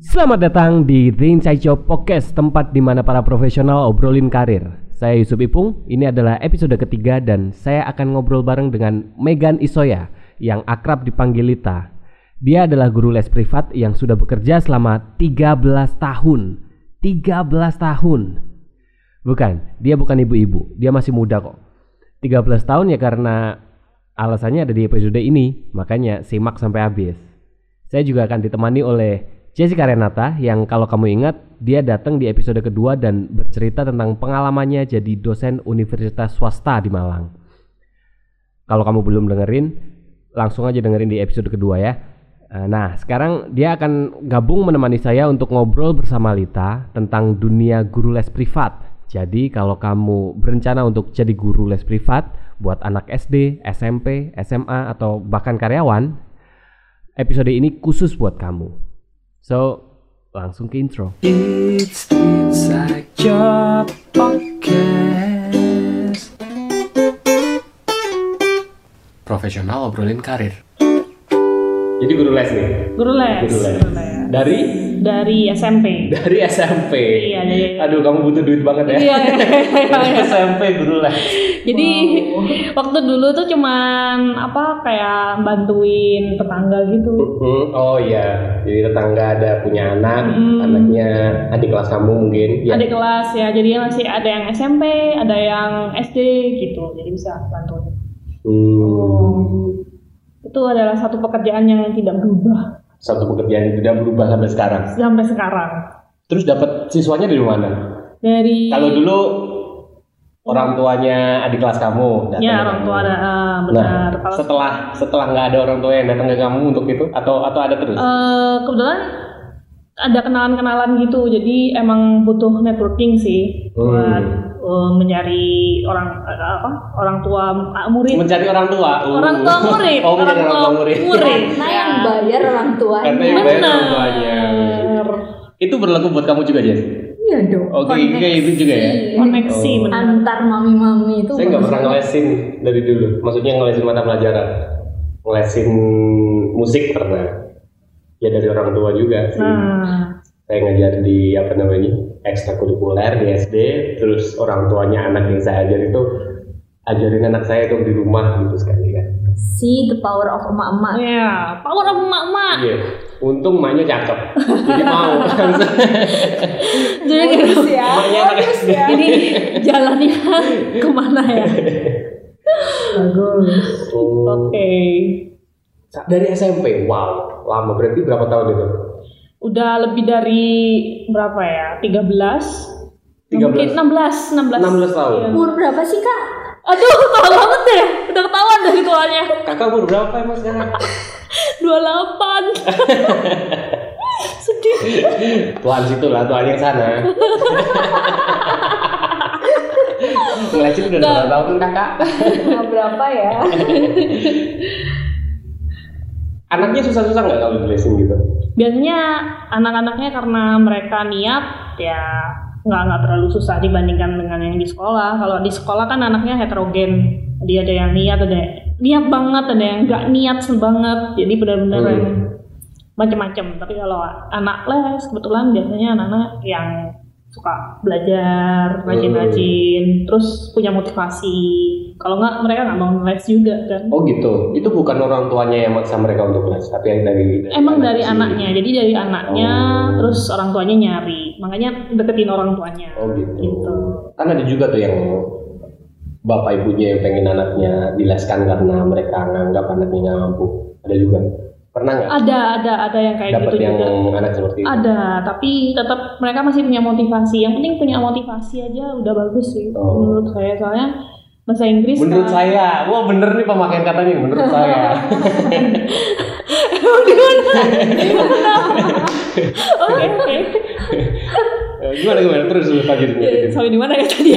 Selamat datang di The Inside Job Podcast, tempat di mana para profesional obrolin karir. Saya Yusuf Ipung, ini adalah episode ketiga dan saya akan ngobrol bareng dengan Megan Isoya yang akrab dipanggil Lita. Dia adalah guru les privat yang sudah bekerja selama 13 tahun. 13 tahun. Bukan, dia bukan ibu-ibu, dia masih muda kok. 13 tahun ya karena alasannya ada di episode ini, makanya simak sampai habis. Saya juga akan ditemani oleh Jessica Renata yang kalau kamu ingat dia datang di episode kedua dan bercerita tentang pengalamannya jadi dosen universitas swasta di Malang. Kalau kamu belum dengerin, langsung aja dengerin di episode kedua ya. Eh, Nah, sekarang dia akan gabung menemani saya untuk ngobrol bersama Lita tentang dunia guru les privat. Jadi, kalau kamu berencana untuk jadi guru les privat buat anak SD, SMP, SMA, atau bahkan karyawan, episode ini khusus buat kamu. So, langsung ke intro. It's Inside Job Podcast. Profesional obrolin karir. Jadi guru les nih. Guru les. Guru les. Guru les. Dari Dari SMP. dari SMP. Iya, dari- Aduh, kamu butuh duit banget ya. Iya, Dari SMP guru les. Jadi waktu dulu tuh cuman apa kayak bantuin tetangga gitu. Hmm, Oh iya, jadi tetangga ada punya anak, Mm. anaknya adik kelas kamu mungkin. Ya. Adik kelas ya, jadi masih ada yang SMP, ada yang SD gitu. Jadi bisa bantuin. Hmm, Itu adalah satu pekerjaan yang tidak berubah Satu pekerjaan yang tidak berubah sampai sekarang. sampai sekarang. Terus dapat siswanya dari mana? Dari Kalau dulu orang tuanya adik kelas kamu datang ya ke orang tua ada Nah, benar. Kalau setelah setelah nggak ada orang tua yang datang ke kamu untuk itu atau atau ada terus? Eh, kebetulan ada kenalan-kenalan gitu, jadi emang butuh networking sih Hmm. Eh, mencari orang eh, apa orang tua ah, murid, Mencari orang tua. Uh. orang tua murid, Oh, mencari orang tua murid. murid. Karena yang bayar orang tuanya. Karena yang bayar Benar. orang tuanya. Itu berlaku buat kamu juga, Jess? Iya dong. Oh, kayak kayak itu juga ya? Koneksi Oh. Antar mami-mami itu. Saya nggak pernah ngelesin dari dulu. Maksudnya ngelesin mata pelajaran. Ngelesin musik pernah. Ya dari orang tua juga sih. Nah, Saya ngajar di apa namanya ekstrakurikuler di SD. Terus orang tuanya anak yang saya ajar itu ajarin anak saya itu di rumah gitu sekali kan. See the power of emak-emak. ya power of emak-emak. Iya. Untung emaknya cakep. Jadi mau. Jadi Bagus ya. Emaknya anak Bagus SD. ya. ini jalannya ke mana ya? Bagus. Oh. Oke. Dari SMP. Wow. Lama berarti berapa tahun itu? Udah lebih dari berapa ya? 13 13. Mungkin 16, 16. 16 tahun. Iya. Umur berapa sih kak? Aduh, tua banget deh. Udah ketahuan dari tuanya. Kakak umur berapa emang sekarang? 28. Sedih. Tuan situ lah, tuan yang sana. Ngelesin udah Nggak. berapa tahun kakak? Umur berapa ya? Anaknya susah-susah nggak kalau dijelasin gitu? Biasanya anak-anaknya karena mereka niat ya nggak nggak terlalu susah dibandingkan dengan yang di sekolah. Kalau di sekolah kan anaknya heterogen. Jadi ada yang niat, ada yang niat banget, ada yang nggak niat banget. Jadi benar-benar Hmm. yang macam-macam. Tapi kalau anak les kebetulan biasanya anak-anak yang suka belajar, rajin-rajin, terus punya motivasi. Kalau nggak mereka nggak mau les juga kan. Oh gitu. Itu bukan orang tuanya yang maksa mereka untuk les, tapi yang dari, dari Emang anak dari si- anaknya, jadi dari anaknya, Oh. terus orang tuanya nyari, makanya deketin orang tuanya. Oh gitu. Gitu. Kan ada juga tuh yang bapak ibunya yang pengen anaknya dileskan karena mereka nganggap anaknya nggak mampu. Ada juga. Pernah nggak? Ada, ada, ada yang kayak Dapat gitu yang juga. anak seperti itu? Ada, tapi tetap mereka masih punya motivasi. Yang penting punya motivasi aja udah bagus sih Oh. menurut saya. Soalnya bahasa Inggris Menurut kan. saya, wah bener nih pemakaian katanya. Menurut saya. Oke, oke. Eh, gimana gimana terus terus lanjutin. Sampai di mana ya tadi?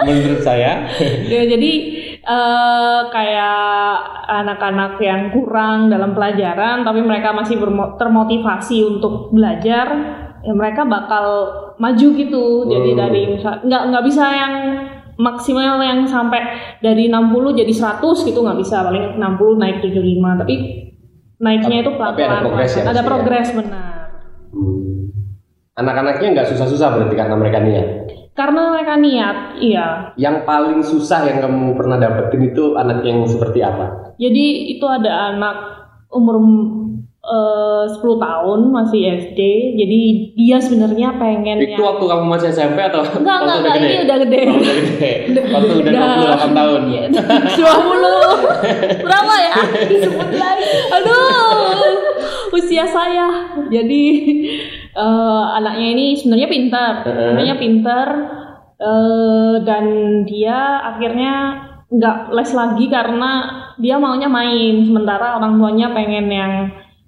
Menurut saya, ya jadi eh, kayak anak-anak yang kurang dalam pelajaran tapi mereka masih termotivasi untuk belajar ya mereka bakal maju gitu jadi Hmm. dari nggak nggak bisa yang maksimal yang sampai dari 60 jadi 100 gitu nggak bisa paling 60 naik 75 tapi naiknya itu pelan-pelan. ada progres ya Ada ya? progres benar. Hmm. Anak-anaknya nggak susah-susah berarti karena mereka niat. Karena mereka niat, iya. Yang paling susah yang kamu pernah dapetin itu anak yang seperti apa? Jadi itu ada anak umur eh, 10 tahun masih SD. Jadi dia sebenarnya pengen Itu waktu kamu masih SMP atau Enggak, enggak, waktu enggak, ini udah gede. Oh, udah gede. Waktu udah 28 tahun. Iya. 20. Berapa ya? Disebut lagi. Aduh. Usia saya. Jadi eh, anaknya ini sebenarnya pintar. Sebenarnya pintar eh, dan dia akhirnya nggak les lagi karena dia maunya main sementara orang tuanya pengen yang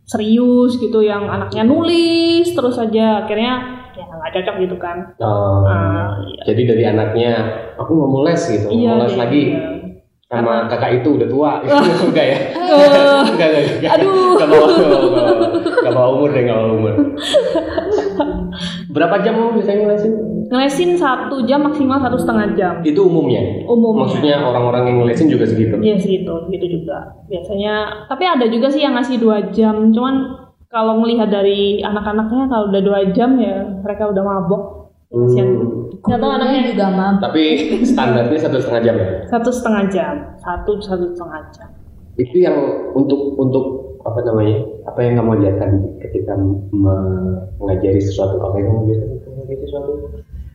serius gitu yang anaknya nulis terus aja akhirnya ya nggak cocok gitu kan Oh. Ah, iya. Jadi dari anaknya aku mau mau les gitu, Iya, mau les iya, lagi. iya. Sama kakak itu udah tua, enggak ya? Eh, Enggak, enggak, enggak. Aduh. Enggak bawa, enggak bawa, bawa. Umur deh, enggak bawa umur. Berapa jam biasanya ngelesin? ngelesin satu jam maksimal satu setengah jam Itu umumnya. umumnya Maksudnya orang-orang yang ngelesin juga segitu. Iya segitu, gitu juga biasanya. Tapi ada juga sih yang ngasih dua jam. Cuman kalau melihat dari anak-anaknya kalau udah dua jam ya mereka udah mabok. Kasihan. Hmm. Nggak tahu anaknya juga mam. Tapi standarnya satu setengah jam ya. satu setengah jam, satu satu setengah jam. Itu yang untuk untuk apa namanya? Apa yang kamu ajarkan ketika me- mengajari sesuatu? Apa yang kamu ketika mengajari sesuatu?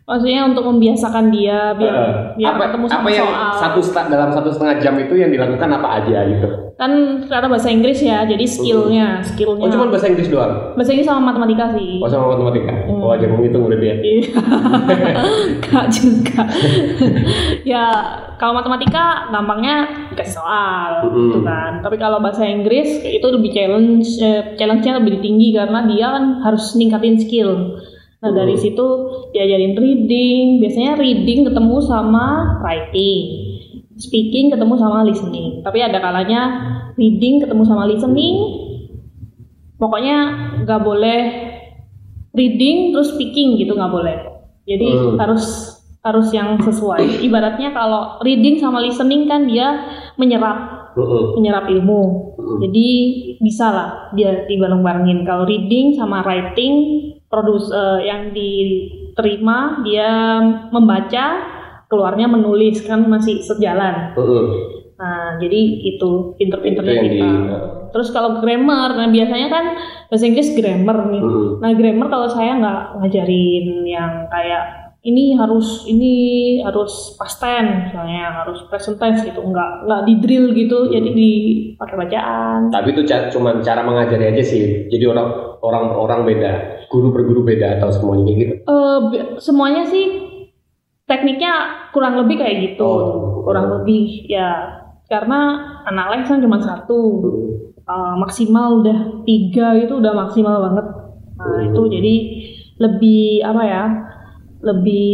Maksudnya untuk membiasakan dia biar Eh, biar apa, ketemu sama apa yang soal. satu dalam satu setengah jam itu yang dilakukan apa aja gitu? Kan karena bahasa Inggris ya, jadi skillnya, skillnya. Oh cuma bahasa Inggris doang? bahasa Inggris sama matematika sih. Oh sama matematika? Hmm. Oh aja menghitung berarti ya? Iya. Enggak juga. ya, kalau matematika gampangnya dikasih soal Mm-mm. gitu kan. Tapi kalau bahasa Inggris itu lebih challenge eh, challenge-nya lebih tinggi karena dia kan harus ningkatin skill. Nah, dari situ diajarin reading, biasanya reading ketemu sama writing. Speaking ketemu sama listening. Tapi ada kalanya reading ketemu sama listening. Pokoknya nggak boleh reading terus speaking gitu nggak boleh. Jadi Hmm. harus harus yang sesuai. Ibaratnya kalau reading sama listening kan dia menyerap Mm-mm. menyerap ilmu. Mm. Jadi bisa lah dia dibareng-barengin. Kalau reading sama writing produs eh, yang diterima dia membaca keluarnya menulis kan masih sejalan. Mm-mm. Nah, jadi itu pinter-pinternya kita. di- Terus kalau grammar, nah biasanya kan bahasa Inggris grammar nih. Mm-mm. Nah grammar kalau saya nggak ngajarin yang kayak ini harus ini harus past tense misalnya harus present tense gitu nggak nggak di drill gitu jadi dipakai bacaan Tapi itu ca- cuma cara mengajari aja sih. Jadi orang orang orang beda, guru per guru beda atau semuanya gitu. Eh, bi- semuanya sih tekniknya kurang lebih kayak gitu Oh. kurang lebih ya karena anak les kan cuma satu Mm. Eh, maksimal udah tiga itu udah maksimal banget nah Hmm. itu jadi lebih apa ya lebih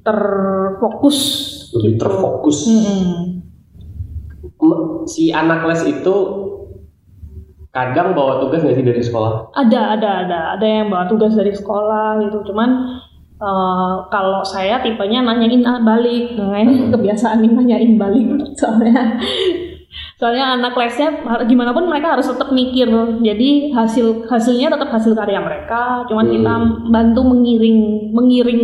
terfokus Lebih gitu. terfokus. Mm-mm. M- Si anak les itu kadang bawa tugas nggak sih dari sekolah? ada ada ada ada yang bawa tugas dari sekolah gitu cuman eh, kalau saya tipenya nanyain ah, balik nah, kebiasaan nih nanyain balik soalnya soalnya anak lesnya gimana pun mereka harus tetap mikir jadi hasil hasilnya tetap hasil karya mereka cuman Hmm. kita bantu mengiring mengiring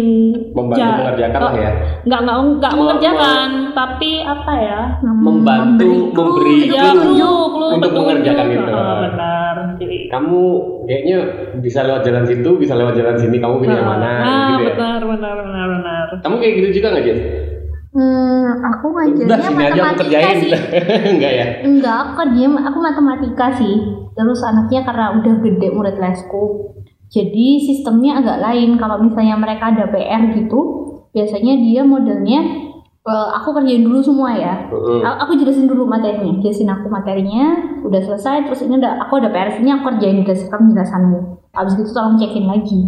Membantu ja- mengerjakan lah ya. nggak nggak nggak mengerjakan tapi apa ya Membantu memberi ya clue clue, clue, untuk petunjuk. mengerjakan itu. Benar jadi Kamu kayaknya bisa lewat jalan situ, bisa lewat jalan sini. Kamu pilih yang mana? Nah, gitu ya. benar, benar, benar, benar. Kamu kayak gitu juga nggak Jess? Hmm, aku Udah ngajarnya sini aja aku matematika kerjain. sih. Enggak ya? Enggak, aku kerjanya aku matematika sih. Terus anaknya karena udah gede murid lesku. Jadi sistemnya agak lain. Kalau misalnya mereka ada PR gitu, biasanya dia modelnya eh, aku kerjain dulu semua ya. A- Aku jelasin dulu materinya, jelasin aku materinya, udah selesai. Terus ini udah aku ada PR sini aku kerjain berdasarkan penjelasanmu. Abis itu tolong cekin lagi.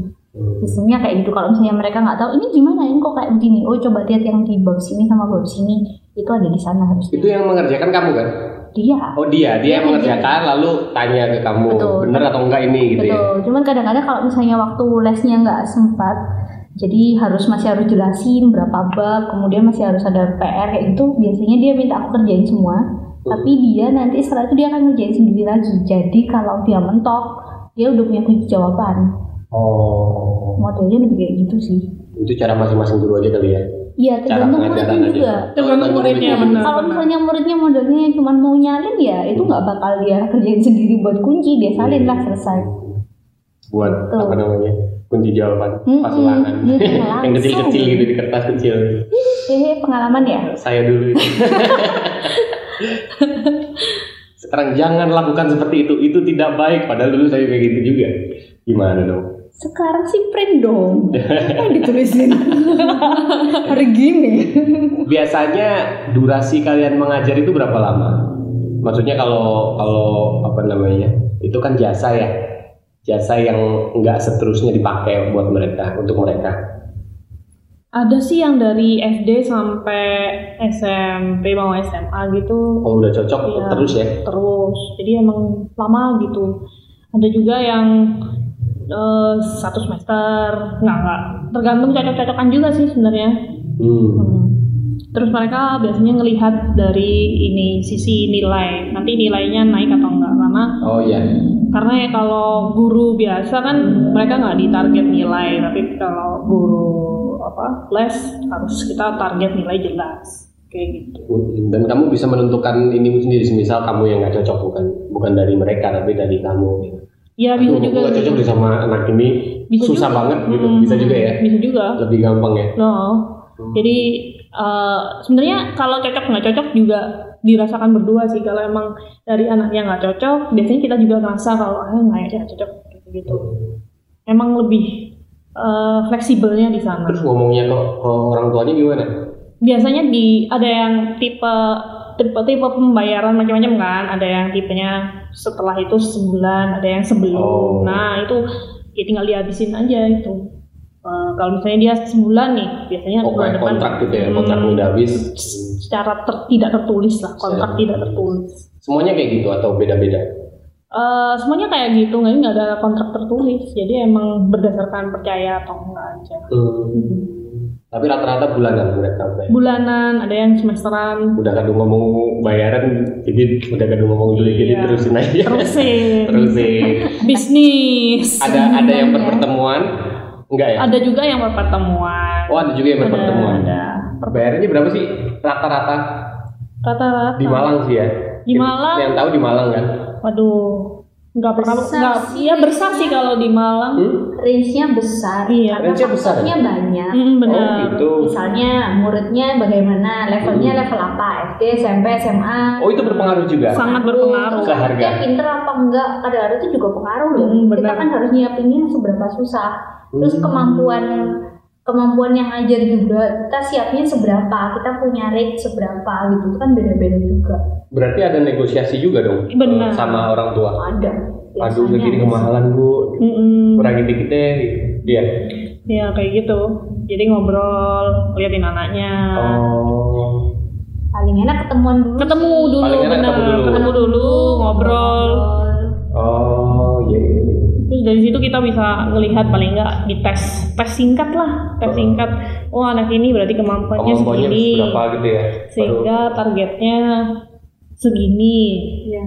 Sistemnya kayak gitu. Kalau misalnya mereka nggak tahu ini gimana, ini kok kayak begini. Oh coba lihat yang di bab sini sama bab sini. Itu ada di sana harusnya. Itu yang mengerjakan kamu kan? Dia. Oh dia, dia yang Iya, mengerjakan lalu tanya ke kamu Betul. bener atau enggak ini gitu ya. Betul. Cuman kadang-kadang kalau misalnya waktu lesnya nggak sempat, jadi harus masih harus jelasin berapa bab, kemudian masih harus ada PR kayak gitu. Biasanya dia minta aku kerjain semua. Tapi dia nanti setelah itu dia akan ngerjain sendiri lagi. Jadi kalau dia mentok, dia udah punya kunci jawaban. Oh, Modelnya lebih kayak gitu sih. itu cara masing-masing guru aja kali ya. Iya, tergantung muridnya juga. Tergantung muridnya benar. Kalau misalnya muridnya modelnya cuma mau nyalin ya, itu nggak bakal dia kerjain sendiri buat kunci, dia salin lah selesai. Buat Tuh. apa namanya? Kunci jawaban ulangan. Iya, Yang kecil-kecil gitu di kertas kecil. Hehe, pengalaman ya. Saya dulu itu. Sekarang jangan lakukan seperti itu. Itu tidak baik. Padahal dulu saya kayak gitu juga. Gimana dong? Sekarang sih print dong. Apa ditulisin? Hari gini. Biasanya durasi kalian mengajar itu berapa lama? Maksudnya kalau kalau apa namanya? Itu kan jasa ya. Jasa yang nggak seterusnya dipakai buat mereka untuk mereka. Ada sih yang dari SD sampai SMP mau SMA gitu Oh udah cocok Iya. terus ya? terus. Jadi emang lama gitu. Ada juga yang eh, satu semester, nggak nggak tergantung cocok-cocokan juga sih sebenarnya. Hmm. Hmm. Terus mereka biasanya ngelihat dari ini sisi nilai, nanti nilainya naik atau enggak karena Oh iya. karena ya kalau guru biasa kan mereka nggak ditarget nilai, tapi kalau guru apa les harus kita target nilai jelas kayak gitu. Hmm, Dan kamu bisa menentukan ini sendiri, misal kamu yang nggak cocok bukan bukan dari mereka tapi dari kamu. gitu. Ya bisa Aduh, juga. aku nggak cocok deh sama anak ini, Bisa susah juga. banget gitu, Hmm, bisa juga ya, Bisa juga. lebih gampang ya. No. Jadi eh, sebenarnya kalau cocok nggak cocok juga dirasakan berdua sih. Kalau emang dari anaknya nggak cocok, biasanya kita juga ngerasa kalau ah nggak ya cocok gitu. Emang lebih eh, fleksibelnya di sana. Terus ngomongnya ke orang tuanya gimana? Biasanya di ada yang tipe tipe tipe pembayaran macam-macam kan. Ada yang tipenya setelah itu sebulan, ada yang sebelum. Oh. Nah itu ya tinggal dihabisin aja itu. Eh, kalau misalnya dia sebulan nih, biasanya Oh bulan depan kontrak gitu ya, Hmm, kontraknya udah habis. secara ter- tidak tertulis lah kontrak tidak tertulis Semuanya kayak gitu atau beda-beda? Eh, semuanya kayak gitu nggak nggak ada kontrak tertulis jadi emang berdasarkan percaya atau enggak aja Hmm. Tapi rata-rata bulanan mereka bayar. bulanan ada yang semesteran Udah kadang ngomong bayaran, jadi udah kadang ngomong dulu jadi Iya. terusin aja. terusin terusin. bisnis Ada ada yang ya. Enggak ya? ada juga yang berpertemuan Oh ada juga yang Ada, berpertemuan. ada Bayarannya berapa sih rata-rata? rata-rata Di Malang sih ya. Di Malang? Yang tahu di Malang kan? waduh nggak pernah nggak sih. ya besar sih kalau di Malang Hmm? Range-nya besar. Iya. Karena Range-nya besar ya? faktornya banyak. Mm, Oh benar gitu. Misalnya muridnya bagaimana, levelnya Hmm. level apa, SD, SMP, SMA. Oh itu berpengaruh juga. sangat berpengaruh Ke harga. Dia pinter apa enggak, kadang-kadang itu juga pengaruh loh. Hmm, Kita kan harus nyiapinnya seberapa susah. Terus Hmm. Kemampuan yang ngajar juga kita siapnya seberapa, kita punya rate seberapa gitu itu kan beda-beda juga. Berarti ada negosiasi juga dong Benar. eh, sama orang tua. Ada. Aduh ada. kemahalan bu, Mm-mm. kurangin dikit deh. gitu. Dia. Ya kayak gitu. Jadi ngobrol, liatin anaknya. Oh. Paling enak ketemuan dulu. Ketemu dulu, Paling enak bener. ketemu dulu. Ketemu dulu, ngobrol. Oh iya. iya, iya. Terus dari situ kita bisa ngelihat paling enggak di tes, tes singkat lah, tes Oh. singkat. Oh anak ini berarti kemampuannya Kemampuannya segini, berapa gitu ya? sehingga targetnya segini. Iya.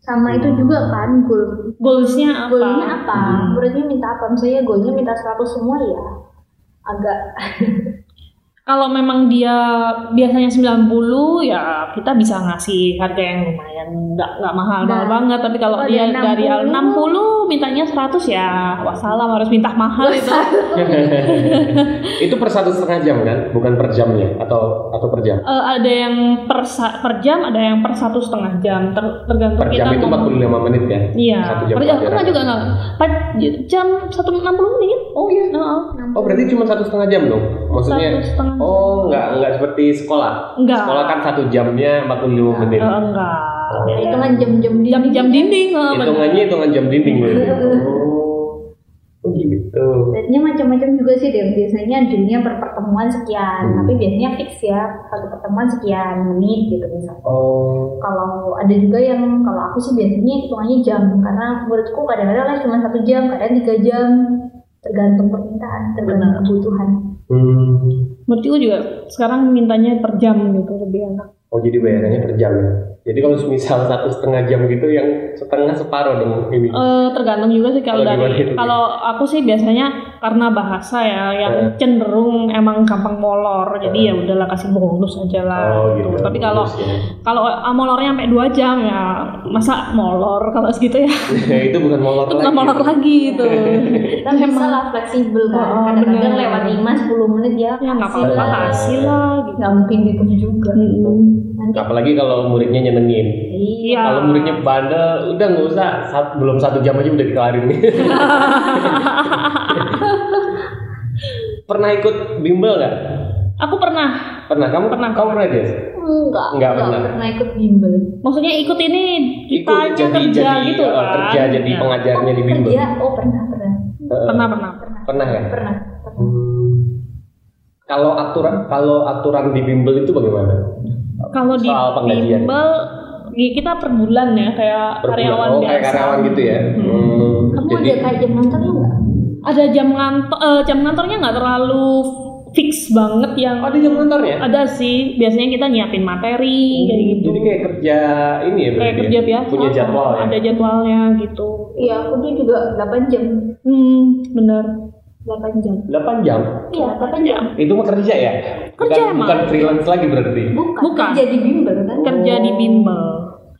Sama itu juga kan goal Goalsnya apa? goalnya apa? Hmm. Muridnya minta apa? Misalnya goalnya minta 100 semua ya agak Kalau memang dia biasanya 90 ya kita bisa ngasih harga yang lumayan nggak nggak mahal mahal Nah, banget tapi kalau dia dari dari 60, 60 mintanya 100 ya wassalam harus minta mahal itu. itu per satu setengah jam kan, bukan per jamnya atau atau per jam? Eh, ada yang per, sa- per jam, ada yang per satu setengah jam, ter- tergantung Per kita jam itu ngomong. 45 menit ya? Iya, Satu jam per jam enggak juga enggak. Per jam satu enam puluh menit. Oh iya. Oh berarti cuma satu setengah jam dong? Maksudnya? Satu setengah Oh nggak nggak seperti sekolah. Enggak. Sekolah kan satu jamnya 45 menit. Eh, enggak. Oh. Beda. hitungan jam-jam di Jam-jam dinding. eh, benar. Hitungannya hitungan jam dinding. Oh, oh gitu. Rate-nya macam-macam juga sih deh. Biasanya dealnya per pertemuan sekian, Hmm. tapi biasanya fix ya satu pertemuan sekian menit gitu misalnya. Oh. Kalau ada juga yang kalau aku sih biasanya hitungannya jam karena menurutku kadang-kadang les cuma satu jam, kadang tiga jam, tergantung permintaan, tergantung Benar. kebutuhan. Hmm. Menurutku juga sekarang mintanya per jam gitu lebih enak. Oh jadi bayarannya per jam ya? Jadi kalau misal satu setengah jam gitu yang setengah separuh dong ini. Eh, tergantung juga sih kalau Kalau dari itu? kalau aku sih biasanya karena bahasa ya yang Eh. cenderung emang gampang molor jadi ya udahlah kasih bonus aja lah oh gitu. gitu. Tapi kalau ya. kalau ah, molornya sampai dua jam ya masa molor kalau segitu ya itu bukan molor itu lagi. bukan molor lagi gitu. kita bisa lah fleksibel kan Oh, kadang-kadang lewat 5 10 menit ya ya nggak apa-apa lah. kasih lah gitu. nggak mungkin gitu juga nanti Apalagi kalau muridnya nyenengin. Iya. Kalau muridnya bandel, udah nggak usah. Sat- belum satu jam aja udah dikelarin nih. pernah ikut bimbel nggak? Aku pernah. Pernah. Kamu Pernah. Kamu pernah Jess? enggak Enggak pernah. pernah ikut bimbel Maksudnya ikut ini Ikut kitanya jadi kerja jadi gitu eh, kan? kerja jadi Ya. pengajarnya di bimbel. kerja oh pernah pernah Eh, Pernah pernah. pernah Pernah ya? pernah Hmm. Kalau aturan kalau aturan di bimbel itu bagaimana? Kalau di penggajian. bimbel ya kita per bulan ya kayak Per bulan? karyawan oh, biasa. kayak karyawan gitu ya. Hmm. kamu Jadi ada kayak jam ngantornya enggak Ada jam ngantor eh, jam ngantornya nggak terlalu fix banget yang oh, ada jam kantornya? ada sih biasanya kita nyiapin materi kayak gitu Jadi kayak kerja ini ya kayak berarti kerja ya? biasa Punya jadwal ya? ada jadwalnya gitu iya aku tuh juga 8 jam hmm bener 8 jam 8 jam? iya 8 jam Itu mah kerja ya? Kerja bukan, emang. bukan freelance lagi berarti? bukan, Bukan. kerja di bimbel kan kerja di bimbel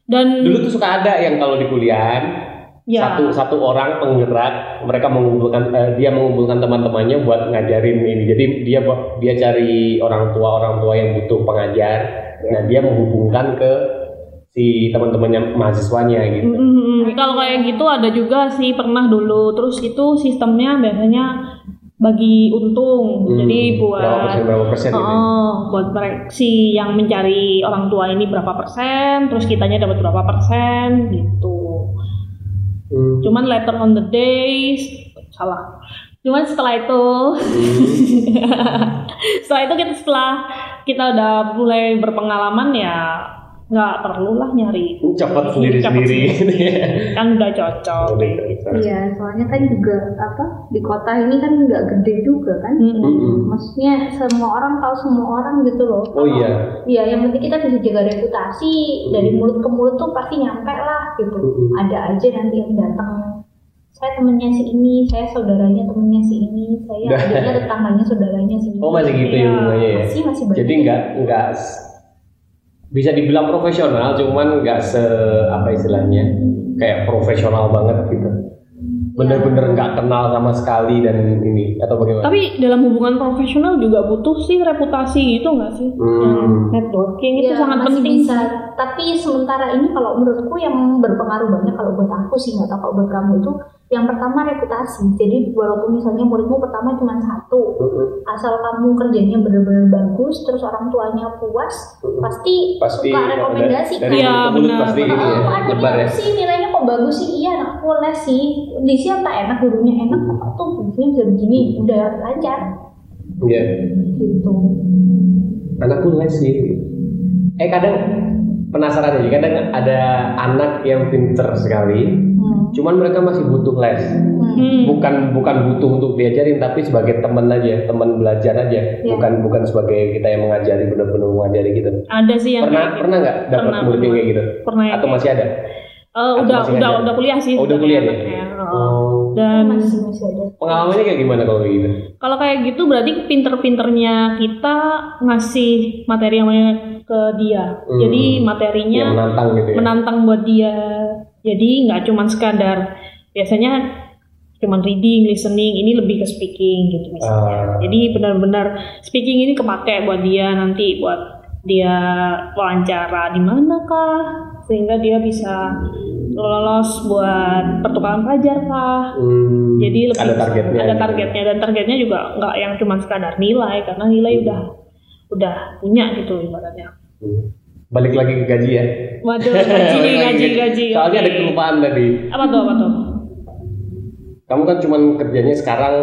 dan Dulu tuh suka ada yang kalau di kuliah ya satu satu orang penggerak mereka mengumpulkan eh, dia mengumpulkan teman-temannya buat ngajarin ini jadi dia dia cari orang tua orang tua yang butuh pengajar nah dia menghubungkan ke si teman-temannya mahasiswanya gitu Mm-mm. kalau kayak gitu ada juga sih pernah dulu terus itu sistemnya biasanya bagi untung Hmm, jadi buat berapa persen berapa persen ya? Oh, buat mereka si yang mencari orang tua ini berapa persen, terus kitanya dapat berapa persen gitu. Hmm. Cuman later on the day salah. Cuman setelah itu, setelah itu kita setelah kita udah mulai berpengalaman ya nggak perlu lah nyari cepat sendiri Cepet sendiri kan udah cocok. Iya, soalnya kan juga apa di kota ini kan nggak gede juga kan. Mm-mm. Mm-mm. Maksudnya semua orang tahu semua orang gitu loh. oh iya Iya, yang penting kita bisa jaga reputasi dari mulut ke mulut tuh pasti nyampe lah gitu. Mm-mm. Ada aja nanti yang datang. Saya temennya si ini, saya saudaranya temennya si ini, saya adiknya tetangganya saudaranya si ini. oh masih gitu ya Iya. ya Masih masih banyak. jadi nggak nggak bisa dibilang profesional cuman nggak se apa istilahnya kayak profesional banget gitu bener-bener nggak kenal sama sekali dan ini atau bagaimana Tapi dalam hubungan profesional juga butuh sih reputasi gitu nggak sih? Hmm. Yang networking itu Iya, sangat masih penting. bisa. Tapi sementara ini kalau menurutku yang berpengaruh banyak kalau buat aku sih nggak tahu kalau buat kamu itu yang pertama reputasi. Jadi walaupun misalnya muridmu pertama cuma satu, asal kamu kerjanya benar-benar bagus, terus orang tuanya puas, pasti, pasti suka rekomendasi dari Iya, mulut ke mulut benar, pasti benar. ini ya Oh, ya. sih nilainya kok bagus sih? Iya anakku les sih. Di siapa? Enak gurunya enak. Kok tuh? Begini bisa begini udah lancar. Iya. gitu. Anakku les sih. Eh kadang penasaran aja. Kadang ada anak yang pinter sekali hmm. cuman mereka masih butuh les Hmm. Bukan bukan butuh untuk diajarin tapi sebagai teman aja teman belajar aja Iya. bukan bukan sebagai kita yang mengajari benar-benar mengajari gitu Ada sih yang pernah gitu. pernah nggak dapat murid yang kayak gitu Pernah yang atau kayak masih ada Eh, Atau udah masih udah ngajar? udah kuliah sih. Oh, udah kuliah ya? oh. Dan masih masih ada pengalamannya kayak gimana kalau kayak gitu kalau kayak gitu berarti pinter-pinternya kita ngasih materi yang banyak ke dia. Hmm. Jadi yang materinya menantang gitu ya menantang buat dia. Jadi nggak cuman sekadar biasanya cuman reading, listening, ini lebih ke speaking gitu misalnya. Ah. Jadi benar-benar speaking ini kepake buat dia nanti buat dia wawancara di mana kah sehingga dia bisa lolos buat pertukaran pelajar kah. Hmm, Jadi lebih ada targetnya ada gitu. targetnya dan targetnya juga nggak yang cuma sekadar nilai karena nilai udah udah punya gitu ibaratnya. Hmm. Balik lagi ke gaji ya Waduh, gaji, gaji, gaji. soalnya ada oke. kelupaan tadi Apa tuh, apa tuh? kamu kan cuman kerjanya sekarang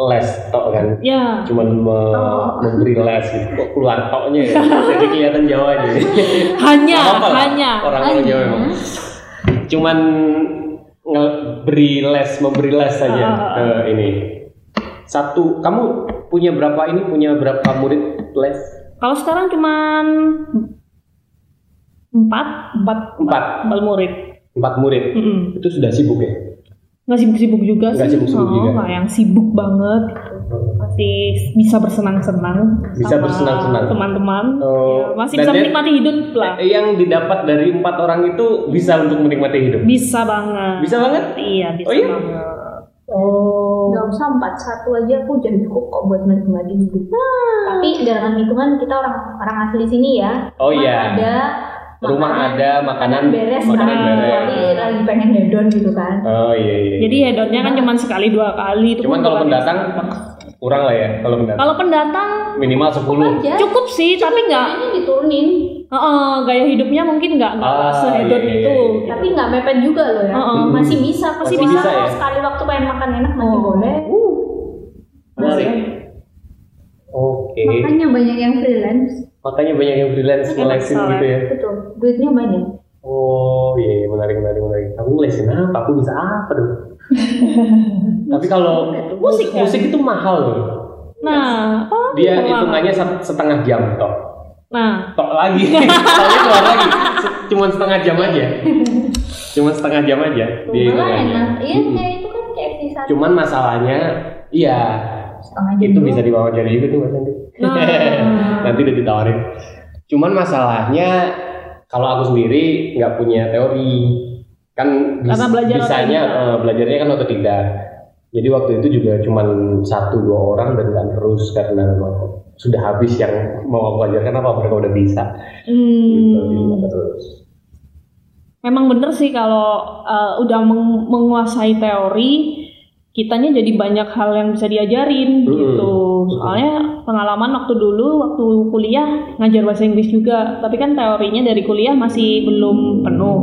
les tok kan Ya, cuman me- Oh. memberi les gitu kok keluar toknya ya jadi kelihatan Jawanya hanya, Nggak apa-apa lah. hanya. orang-orang Jawa emang cuman ngeberi les memberi les saja Ah. ke ini satu kamu punya berapa ini punya berapa murid les Kalau sekarang cuman empat empat Empat. empat murid Empat murid. Mm-mm. Itu sudah sibuk ya? nggak sibuk-sibuk juga Nggak sih sibuk-sibuk Oh, juga. nggak yang sibuk banget gitu. masih bisa bersenang-senang Bisa sama bersenang-senang. teman-teman Oh, Ya, masih dan bisa menikmati hidup lah Eh, Yang didapat dari empat orang itu bisa untuk menikmati hidup. bisa banget Bisa banget? iya bisa Oh iya? banget oh Gak usah empat satu aja aku udah cukup kok buat menikmati hidup. Ah. Tapi dalam hitungan kita orang orang asli sini ya. Oh iya. Ada. Rumah makanan- ada, makanan beres makanan kan. beres. Kecuali lagi pengen hedon gitu kan. Oh iya iya. jadi hedonnya kan cuma sekali dua kali itu Cuman kalau pendatang kurang lah ya kalau pendatang. kalau pendatang Minimal 10. Aja. cukup sih tapi nggak Ini diturunin. Heeh, gaya hidupnya mungkin nggak nggak Ah, sehedon iya, iya, itu iya. Tapi nggak mepet juga loh ya. Heeh. Masih bisa. Masih Masih bisa bisa. ya? Sekali waktu pengen makan enak masih Oh. boleh. Masih. Oke. Makanya banyak yang freelance. Makanya banyak yang freelance ngelesin soalnya. gitu ya. Betul. Duitnya banyak. Oh iya, iya, menarik menarik menarik. Aku ngelesin apa? Aku bisa apa dong? Tapi kalau Musik kan? musik itu mahal loh. nah oh, Dia hitungannya set- setengah jam tok. nah Tok lagi. Toknya keluar lagi. Cuman setengah jam aja. Cuman setengah jam aja. Iya kayak itu kan kayak Cuman masalahnya, iya setengah jam. itu bisa diwawancara juga tuh mas nanti. Nah. nanti udah ditawarin. Cuman masalahnya kalau aku sendiri nggak punya teori kan bis- Karena belajar bisanya eh, belajarnya kan otodidak. Jadi waktu itu juga cuman satu dua orang dan nggak terus karena memang sudah habis yang mau aku ajarkan apa mereka udah bisa. Gitu, hmm, nggak terus. memang bener sih kalau uh, udah meng- menguasai teori kitanya jadi banyak hal yang bisa diajarin Mm-mm. gitu soalnya pengalaman waktu dulu waktu kuliah ngajar bahasa Inggris juga tapi kan teorinya dari kuliah masih belum penuh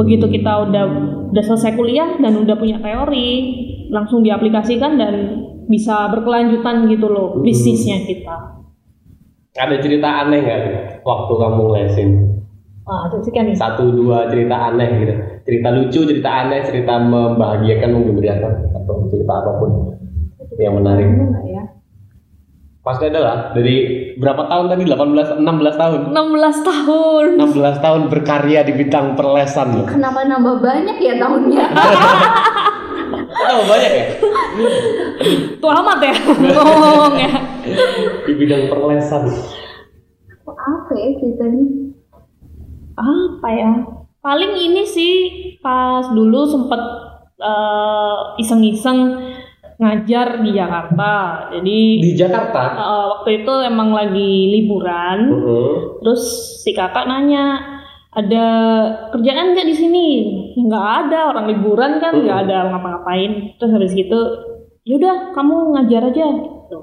begitu kita udah udah selesai kuliah dan udah punya teori langsung diaplikasikan dan bisa berkelanjutan gitu loh Hmm. bisnisnya kita Ada cerita aneh nggak waktu kamu lesin? wah itu sih kan nih Satu dua cerita aneh gitu. Cerita lucu, cerita aneh, cerita membahagiakan, menggembirakan atau cerita apa pun yang menarik. Ya? Pasti ada lah. Dari berapa tahun tadi? 18, 16 tahun. 16 tahun 16 tahun berkarya di bidang perlesan loh. Kenapa nambah banyak ya tahunnya? Oh banyak ya? tua amat ya ngomong ya Di bidang perlesan. Apa ya ceritanya? apa ya paling ini sih pas dulu sempet eh, iseng-iseng ngajar di Jakarta jadi Di Jakarta. eh, waktu itu emang lagi liburan Heeh. terus si kakak nanya ada kerjaan nggak di sini nggak ada orang liburan kan nggak ada ngapa-ngapain terus habis gitu yaudah kamu ngajar aja gitu.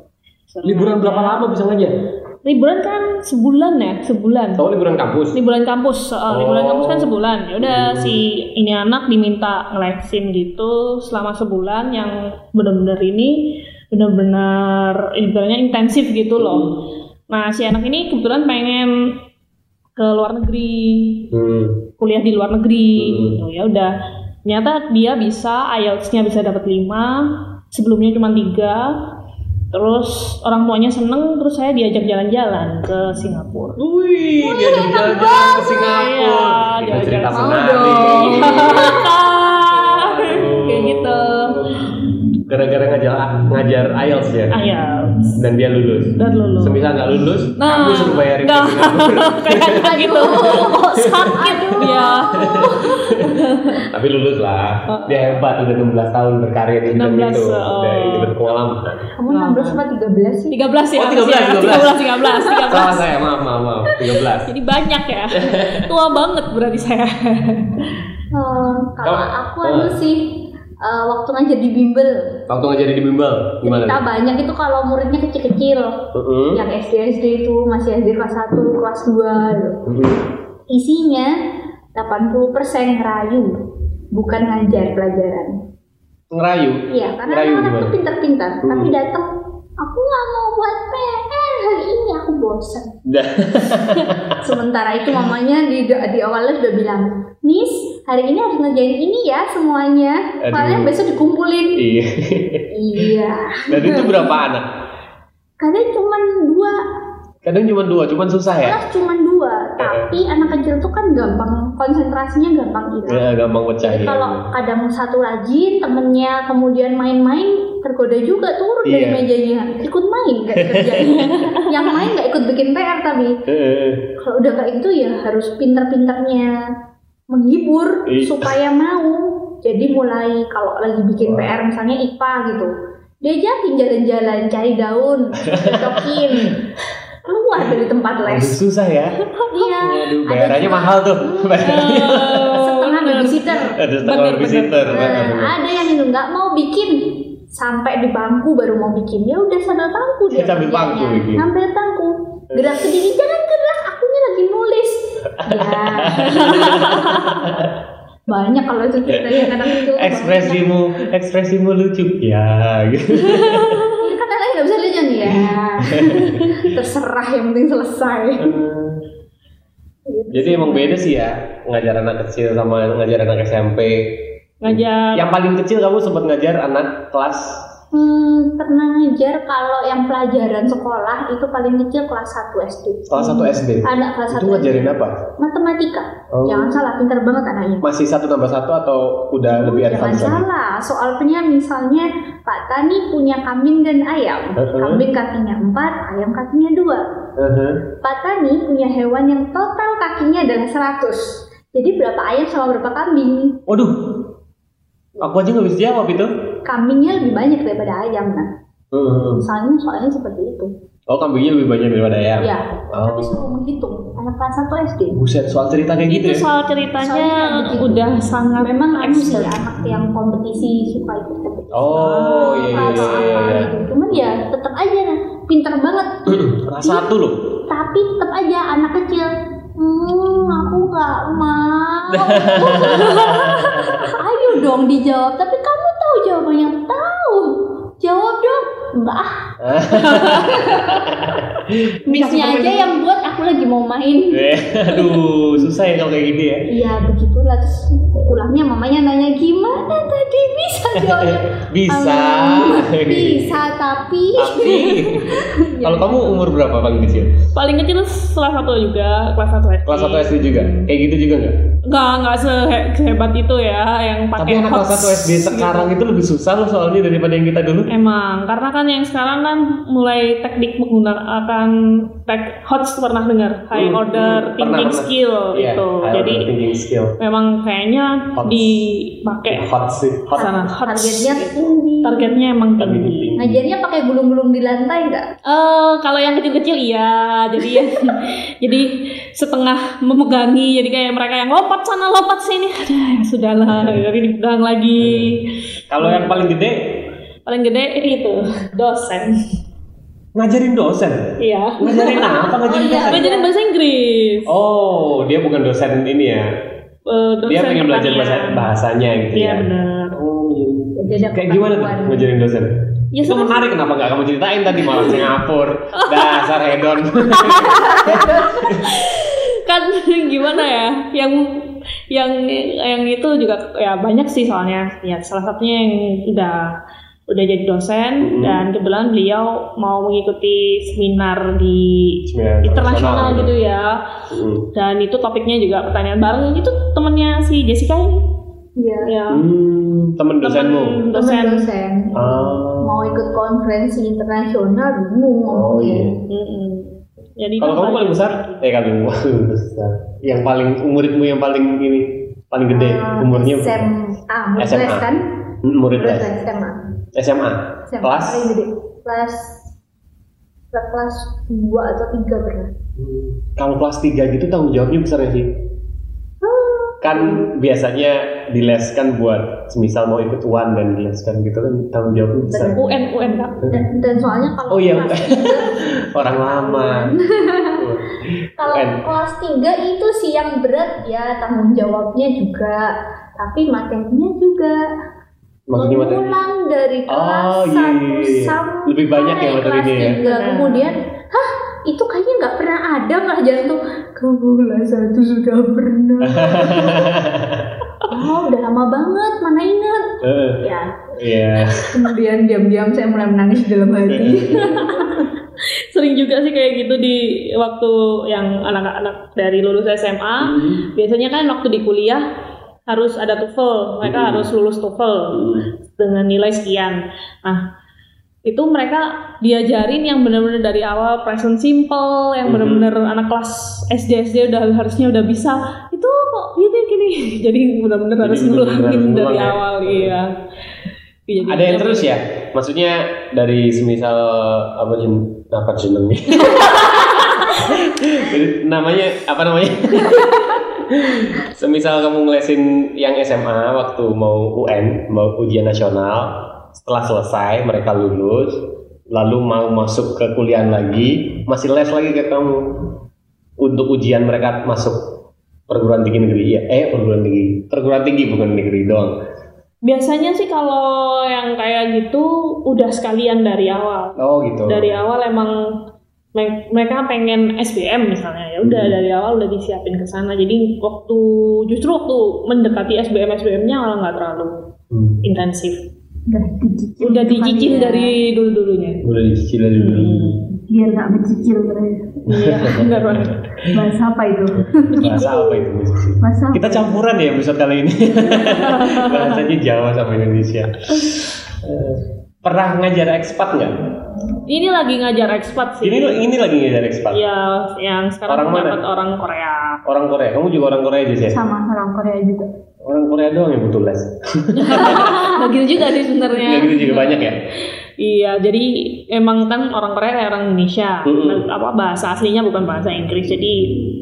Liburan berapa lama bisa ngajar? Liburan kan sebulan ya? Sebulan. Tahu liburan kampus? liburan kampus uh, liburan kampus kan sebulan. Ya udah Hmm. si ini anak diminta ngelesin gitu selama sebulan yang benar-benar ini benar-benar ibaratnya intensif gitu loh. Nah si anak ini kebetulan pengen ke luar negeri. Hmm. kuliah di luar negeri. Hmm. gitu. Ya udah ternyata dia bisa IELTS-nya bisa dapat 5 sebelumnya cuma tiga terus orang tuanya seneng terus saya diajak jalan-jalan ke Singapura Wih, dia jalan-jalan ke Singapura. Iya, Itu jalan-jalan. cerita menarik. kayak gitu Gara-gara ngajar ngajar IELTS ya. IELTS Dan dia lulus. dan lulus Semisal nggak lulus, Nah, kamu suruh bayarin. Singapura. kayak gitu sakit ya Tapi lulus lah. Dia hebat udah 16 tahun berkarya di bidang 16, itu. oh. Udah ini berpengalaman. Kamu 16 apa 13 sih? 13 ya Oh, 13, harusnya. 13 13 Salah 13 saya, maaf, maaf, maaf. 13. jadi banyak ya tua banget berarti saya Eh, kalau aku anu sih eh, waktu ngajar di bimbel Waktu ngajar di bimbel, gimana? cerita banyak itu kalau muridnya kecil-kecil Heeh. yang SD SD itu masih SD kelas 1 kelas 2 gitu. Heeh. isinya 80% ngerayu bukan ngajar pelajaran Ngerayu. iya karena Ngerayu gimana? tuh pintar-pintar Hmm. tapi datang aku nggak mau buat PR hari ini aku bosan sementara itu mamanya di di awalnya sudah bilang Miss hari ini harus ngerjain ini ya semuanya Aduh. kalian besok dikumpulin Iya. iya Dan itu berapa anak? kalian cuma dua Kadang cuma dua, cuma susah ya. kelas cuma dua tapi Tapi anak kecil tuh kan gampang konsentrasinya gampang hilang. Ya, gampang pecah Jadi ya. kalau kadang satu rajin, temennya kemudian main-main, tergoda juga turun dari Iya. mejanya, ikut main kayak kerjanya. Yang main nggak ikut bikin PR tapi Heeh. kalau udah kayak gitu ya harus pinter-pinternya menghibur Iya. supaya mau. Jadi mulai kalau lagi bikin PR misalnya IPA gitu, diajakin jalan-jalan cari daun, cocokin, keluar dari tempat Aduh, les. susah ya. Iya. Aduh, bayarannya juga mahal tuh. Bayarannya. setengah babysitter. Ada setengah babysitter. Nah, ada yang itu nggak mau bikin sampai di bangku baru mau bikin ya udah sambil bangku dia Sambil bangku bikin. sambil bangku gerak sendiri jangan gerak akunya lagi nulis. Ya. Banyak kalau itu ceritanya kadang itu. Ekspresimu, ekspresimu lucu. Ya, gitu. ya kan anaknya nggak bisa lihat nih ya. Terserah yang penting selesai. Jadi emang beda sih ya ngajar anak kecil sama ngajar anak SMP. ngajar. Yang paling kecil kamu sempat ngajar anak kelas Hmm, pernah ngajar kalau yang pelajaran sekolah itu paling kecil kelas 1 SD. kelas 1 SD. Anak kelas 1 Itu ngajarin apa? Matematika. Oh. Jangan salah, pintar banget anaknya. Masih satu tambah satu atau udah lebih Jangan advance lagi? salah, soalnya misalnya Pak Tani punya kambing dan ayam. Uh-uh. Kambing kakinya 4, ayam kakinya 2. Heeh. Pak Tani punya hewan yang total kakinya adalah 100. Jadi berapa ayam sama berapa kambing? Waduh, aku aja nggak bisa jawab itu. Kambingnya lebih banyak daripada ayam, nah. Heeh. Misalnya soalnya seperti itu. Oh, kambingnya lebih banyak daripada ayam. Ya, Oh. tapi suruh menghitung. Anak kelas 1 SD. Buset, soal cerita kayak gitu itu ya? soal ceritanya Soalnya begitu. udah sangat Memang anu sih anak yang kompetisi suka ikut kompetisi. Oh, iya, iya, iya, iya, apa iya. gitu. Cuman ya tetap aja nah, pinter banget. Kelas satu loh. Tapi tetap aja anak kecil. Hmm, aku nggak mau. Ayo dong dijawab. Tapi kamu tahu jawabannya tahu. Jawab dong. Enggak ah. Missnya aja yang buat aku lagi mau main. Eh, Aduh, susah ya kalau kayak gitu ya. Iya begitulah terus pulangnya mamanya nanya gimana tadi bisa jawabnya Bisa. "Hmm, bisa tapi Tapi, kalau kamu umur berapa paling kecil? paling kecil kelas satu juga kelas satu SD Kelas 1 SD juga? Kayak gitu juga nggak? nggak nggak sehe- sehebat itu ya yang Tapi pakai anak kelas 1 SD sekarang itu lebih susah loh soalnya daripada yang kita dulu. Emang, karena kan yang sekarang kan mulai teknik menggunakan tek HOTS pernah dengar high Hmm, order hmm, thinking pernah, skill Iya, gitu. high Jadi order thinking skill. memang kayaknya HOTS. dipakai Hot sih, hot. sana HOTS. targetnya tinggi Targetnya emang tinggi. ngajarnya pakai gulung-gulung di lantai nggak Eh, kalau yang kecil-kecil iya, jadi ya, jadi setengah memegangi, jadi kayak mereka yang lompat sana lompat sini, ada ya sudahlah, jadi dipegang lagi. Kalau yang paling gede Paling gede itu dosen, ngajarin dosen. iya. Ngajarin apa? Ngajarin dosen. Ngajarin bahasa Inggris. Oh, dia bukan dosen ini ya. Eh, dosen Dia pengen belajar bahasa bahasanya gitu Iya ya. benar. Oh, iya. Kayak gimana tuh ngajarin dosen? Ya itu menarik kenapa nggak kamu ceritain tadi malah Singapura dasar hedon kan gimana ya yang yang yang itu juga ya banyak sih soalnya ya salah satunya yang udah udah jadi dosen Mhm. dan kebetulan beliau mau mengikuti seminar di Seminar internasional internasional gitu ya. Hmm. dan itu topiknya juga pertanyaan bareng. Itu temennya si Jessica ini Iya. ya. Hmm, temen dosenmu? temen Temen dosen. Dosen Ah. mau ikut konferensi internasional bingung. Oh iya. Mm-mm. jadi kalau kamu paling besar? Eh paling besar. Yang paling muridmu yang paling ini paling gede Ah, umurnya SMA SMA. kan Hmm, murid murid les les SMA SMA SMA kelas? kelas kelas dua atau tiga pernah. Hmm, kalau kelas 3 gitu tanggung jawabnya besar ya sih? Kan biasanya dileskan buat semisal mau ikut UAN dan dileskan gitu kan tanggung jawabnya besar. UN UN kak dan, dan soalnya kalau Oh iya. kelas tiga orang lama. Kalau UN. kelas tiga itu sih yang berat ya tanggung jawabnya juga. Tapi materinya juga maksudnya materi mengulang dari kelas Oh, iya, satu iya, iya. sampai Lebih banyak ya materinya kelas ya? tiga. Benar. kemudian hah itu kayaknya nggak pernah ada pelajaran tuh kamu kelas satu sudah pernah oh udah lama banget mana ingat Eh, ya Iya. kemudian diam-diam saya mulai menangis di dalam hati sering juga sih kayak gitu di waktu yang anak-anak dari lulus SMA biasanya kan waktu di kuliah harus ada TOEFL. Mereka harus lulus TOEFL dengan nilai sekian. Nah itu mereka diajarin yang benar-benar dari awal present simple yang benar-benar anak kelas SD SD udah harusnya udah bisa. Itu kok gini gini. Jadi benar-benar harus ngulangin dari ya. awal iya. Jadi Ada yang terus ya? Maksudnya dari semisal apa jen apa jenengnya? Jadi namanya apa namanya? Semisal kamu ngelesin yang SMA waktu mau UN, mau ujian nasional, setelah selesai mereka lulus, lalu mau masuk ke kuliah lagi, masih les lagi ke kamu. Untuk ujian mereka masuk perguruan tinggi negeri ya eh perguruan tinggi perguruan tinggi bukan negeri doang. Biasanya sih kalau yang kayak gitu udah sekalian dari awal. oh gitu. Dari awal emang mereka pengen SBM misalnya ya udah dari awal udah disiapin ke sana. Jadi waktu justru waktu mendekati SBM SBM-nya malah nggak terlalu Hmm. intensif. Udah dicicil. Udah dicicil dari dulu-dulunya. udah dicicil dari dulu Biar nggak mencicil terus. Iya, benar banget. Bahasa apa itu? bahasa apa itu? Bahasa apa? kita campuran ya episode kali ini bahasanya Jawa sama Indonesia Eh, pernah ngajar ekspat nggak Ini lagi ngajar ekspat sih. ini ini lagi ngajar ekspat Iya, yang sekarang Orang mana? dapat orang Korea. orang Korea kamu juga orang Korea aja sih sama orang Korea juga. orang Korea doang yang butuh les Nggak gitu juga sih sebenarnya. Nggak gitu juga banyak ya Iya, jadi emang kan orang Korea kayak orang Indonesia. Nah, apa bahasa aslinya bukan bahasa Inggris, jadi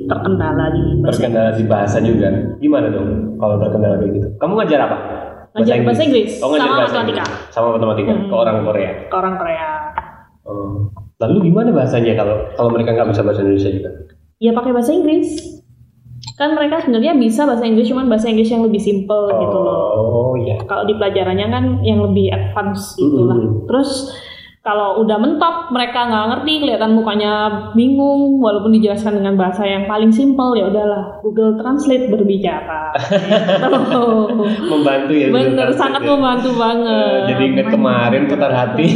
terkendala di bahasa terkendala di bahasa juga gimana dong kalau terkendala kayak gitu kamu ngajar apa Ngajar bahasa Inggris, oh, sama bahasa matematika. Inggris. sama matematika Hmm. ke orang Korea ke orang Korea. Oh. lalu gimana bahasanya kalau kalau mereka nggak bisa bahasa Indonesia juga Ya pakai bahasa Inggris. Kan mereka sebenarnya bisa bahasa Inggris, cuman bahasa Inggris yang lebih simple gitu loh. oh iya Kalau di pelajarannya kan yang lebih advance gitu lah. Mm-mm. Terus kalau udah mentok mereka nggak ngerti kelihatan mukanya bingung walaupun dijelaskan dengan bahasa yang paling simple ya udahlah Google Translate berbicara Tuh. membantu ya bener sangat ya. membantu banget jadi inget kemarin putar hati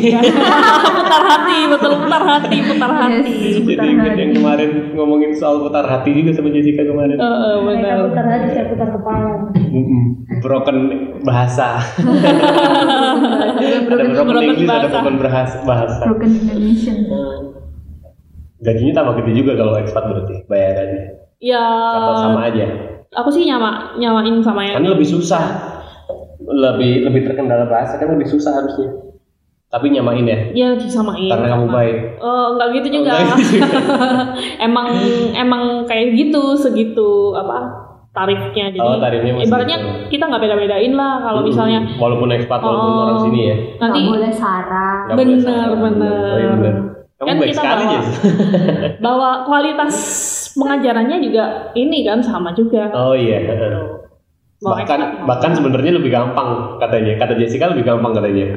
putar hati betul putar hati putar hati Yes. jadi inget yang kemarin ngomongin soal putar hati juga sama Jessica kemarin Eh, eh, Mereka bener putar hati, saya putar kepala. Broken bahasa ada broken, Broken English ada bahasa. broken bahasa, bahasa. Broken Indonesian. gajinya tambah gitu juga kalau ekspat berarti bayarannya ya. Atau sama aja? Aku sih nyama nyamain sama yang kan lebih susah. Lebih lebih terkendala bahasa kan lebih susah harusnya. Tapi nyamain ya? Ya disamain. Karena kamu baik. Oh, enggak gitu juga. enggak gitu. Juga. emang emang kayak gitu segitu apa tarifnya. Jadi Oh, tarifnya masih ibaratnya gitu. kita nggak beda-bedain lah kalau Mm-mm. misalnya walaupun ekspat walaupun Oh. orang sini ya nanti Nggak boleh sarang. Nggak boleh Bener, bener. Oh, iya bener. kamu Kan baik kita sekali bawa- bahwa kualitas pengajarannya juga ini kan sama juga. oh iya Mau bahkan ekspat, mau bahkan sebenarnya lebih gampang katanya kata Jessica lebih gampang katanya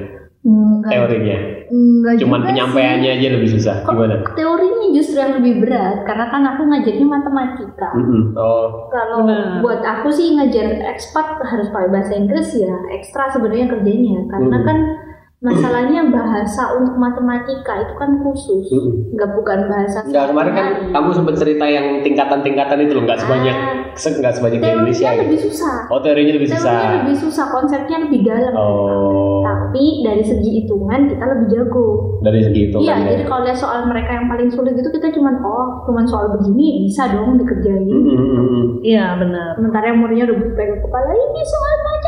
Enggak. teorinya Enggak cuman juga penyampaiannya aja lebih susah. Kok gimana teorinya justru yang lebih berat karena kan aku ngajarnya matematika. Mm-mm. oh Kalau Benar. buat aku sih ngajar ekspat harus pakai bahasa Inggris ya ekstra sebenarnya kerjanya karena Hmm. kan masalahnya bahasa untuk matematika itu kan khusus Mm-mm. nggak bukan bahasa Enggak, kemarin kan kamu sempat cerita yang tingkatan-tingkatan itu loh, enggak sebanyak Ah. se- enggak sebanyak di Indonesia. teorinya gitu. lebih susah Oh, teorinya lebih teorinya susah. lebih susah konsepnya lebih dalam Oh, tapi dari segi hitungan kita lebih jago dari segi itu Iya, ya. jadi kalau lihat soal mereka yang paling sulit itu kita cuman oh, cuman soal begini bisa dong dikerjain. Iya benar. Sementara yang muridnya udah pegang kepala ini soal macam apa?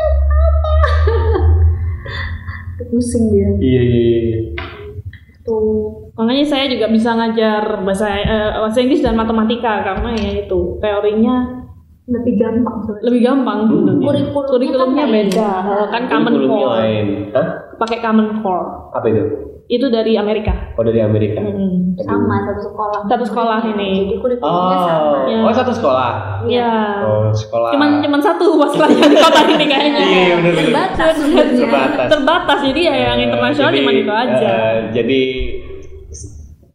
Pusing dia. Iya, iya, iya. Tuh. Makanya saya juga bisa ngajar bahasa eh, bahasa Inggris dan matematika karena ya itu teorinya Lebih gampang lebih gampang Hmm. Kurikulumnya Kurikulumnya kan beda. Kan Common Core. lain. Hah? Pakai Common Core. Apa itu? Itu dari Amerika. Oh, dari Amerika. Hmm. Sama satu sekolah. Satu sekolah ini. Jadi kurikulumnya sama. Oh, Ya. oh satu sekolah. Iya. Oh, sekolah. Cuman cuman satu masalahnya di kota ini kayaknya. Iya, iya, bener. Terbatas. Terbatas. Terbatas jadi ya yang Eh, internasional cuma itu aja. eh, jadi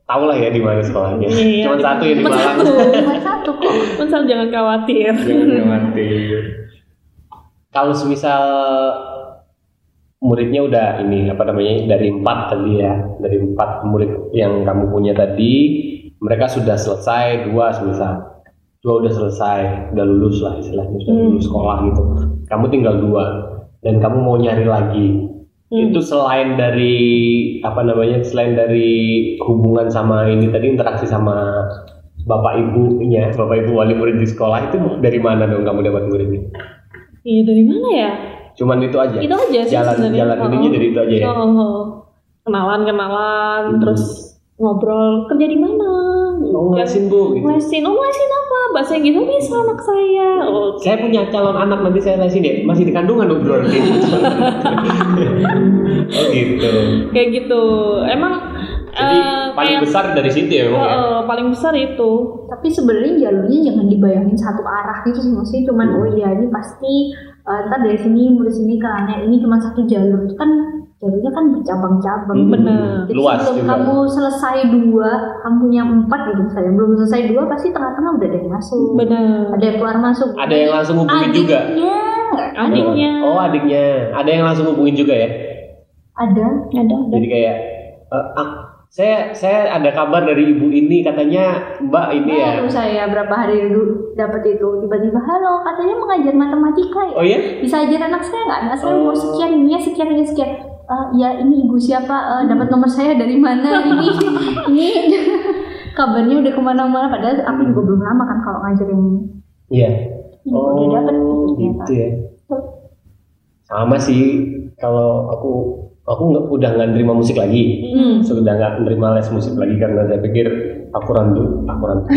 tahu lah ya di mana sekolahnya. Iya, Cuma satu yang di cuma Malang. satu. Cuma satu kok. Misal jangan khawatir. Jangan khawatir. Kalau semisal muridnya udah ini apa namanya dari empat tadi ya dari empat murid yang kamu punya tadi mereka sudah selesai dua semisal dua udah selesai udah lulus lah istilahnya sudah Hmm. lulus sekolah gitu kamu tinggal dua dan kamu mau nyari lagi Hmm. itu selain dari apa namanya selain dari hubungan sama ini tadi interaksi sama bapak ibunya bapak ibu wali murid di sekolah itu dari mana dong kamu dapat muridnya Iya dari mana ya? Cuman itu aja Itu aja sih jalan sebenarnya. jalan Oh. ininya dari itu aja ya Oh, oh, oh. kenalan kenalan Hmm. terus ngobrol kerja di mana? oh ngelesin bu gitu. Lesin, oh lesin apa? Bahasa Inggris oh, bisa anak saya. Oh, saya punya calon anak nanti saya lesin deh masih di kandungan dong bro oh gitu kayak gitu. Emang jadi eh, paling kayak- besar dari situ ya Oh, memang ya oh, paling besar itu. tapi sebenarnya jalurnya jangan dibayangin satu arah gitu sih maksudnya cuman oh iya ini pasti eh, ntar dari sini dari sini ke sana ini cuma satu jalur. Itu kan jalurnya kan bercabang-cabang. Hmm, bener. Jadi luas sebelum juga. kamu selesai dua kamu punya empat gitu. Misalnya belum selesai dua pasti tengah-tengah udah ada yang masuk. Bener. ada yang keluar masuk. Ada yang langsung hubungin juga? Adiknya Adiknya. oh adiknya. Ada yang langsung hubungin juga ya? Ada. Ada. ada. jadi kayak eh, ah, saya saya ada kabar dari ibu ini katanya mbak ini ya. Baru saya berapa hari dulu dapat itu tiba-tiba halo katanya mengajar matematika ya. Oh ya bisa ajar anak saya nggak? Anak saya Oh. mau sekian ini ya sekian ini sekian. Eh, ya ini ibu siapa? Eh, dapat nomor saya dari mana ini? Ini kabarnya udah ke mana-mana padahal aku juga belum lama kan kalau ngajar yang iya. Ini udah dapat gitu gitu ya. Sama sih kalau aku aku nggak udah nggak nerima musik lagi. Hmm. sudah nggak nerima les musik lagi karena saya pikir aku randu aku randu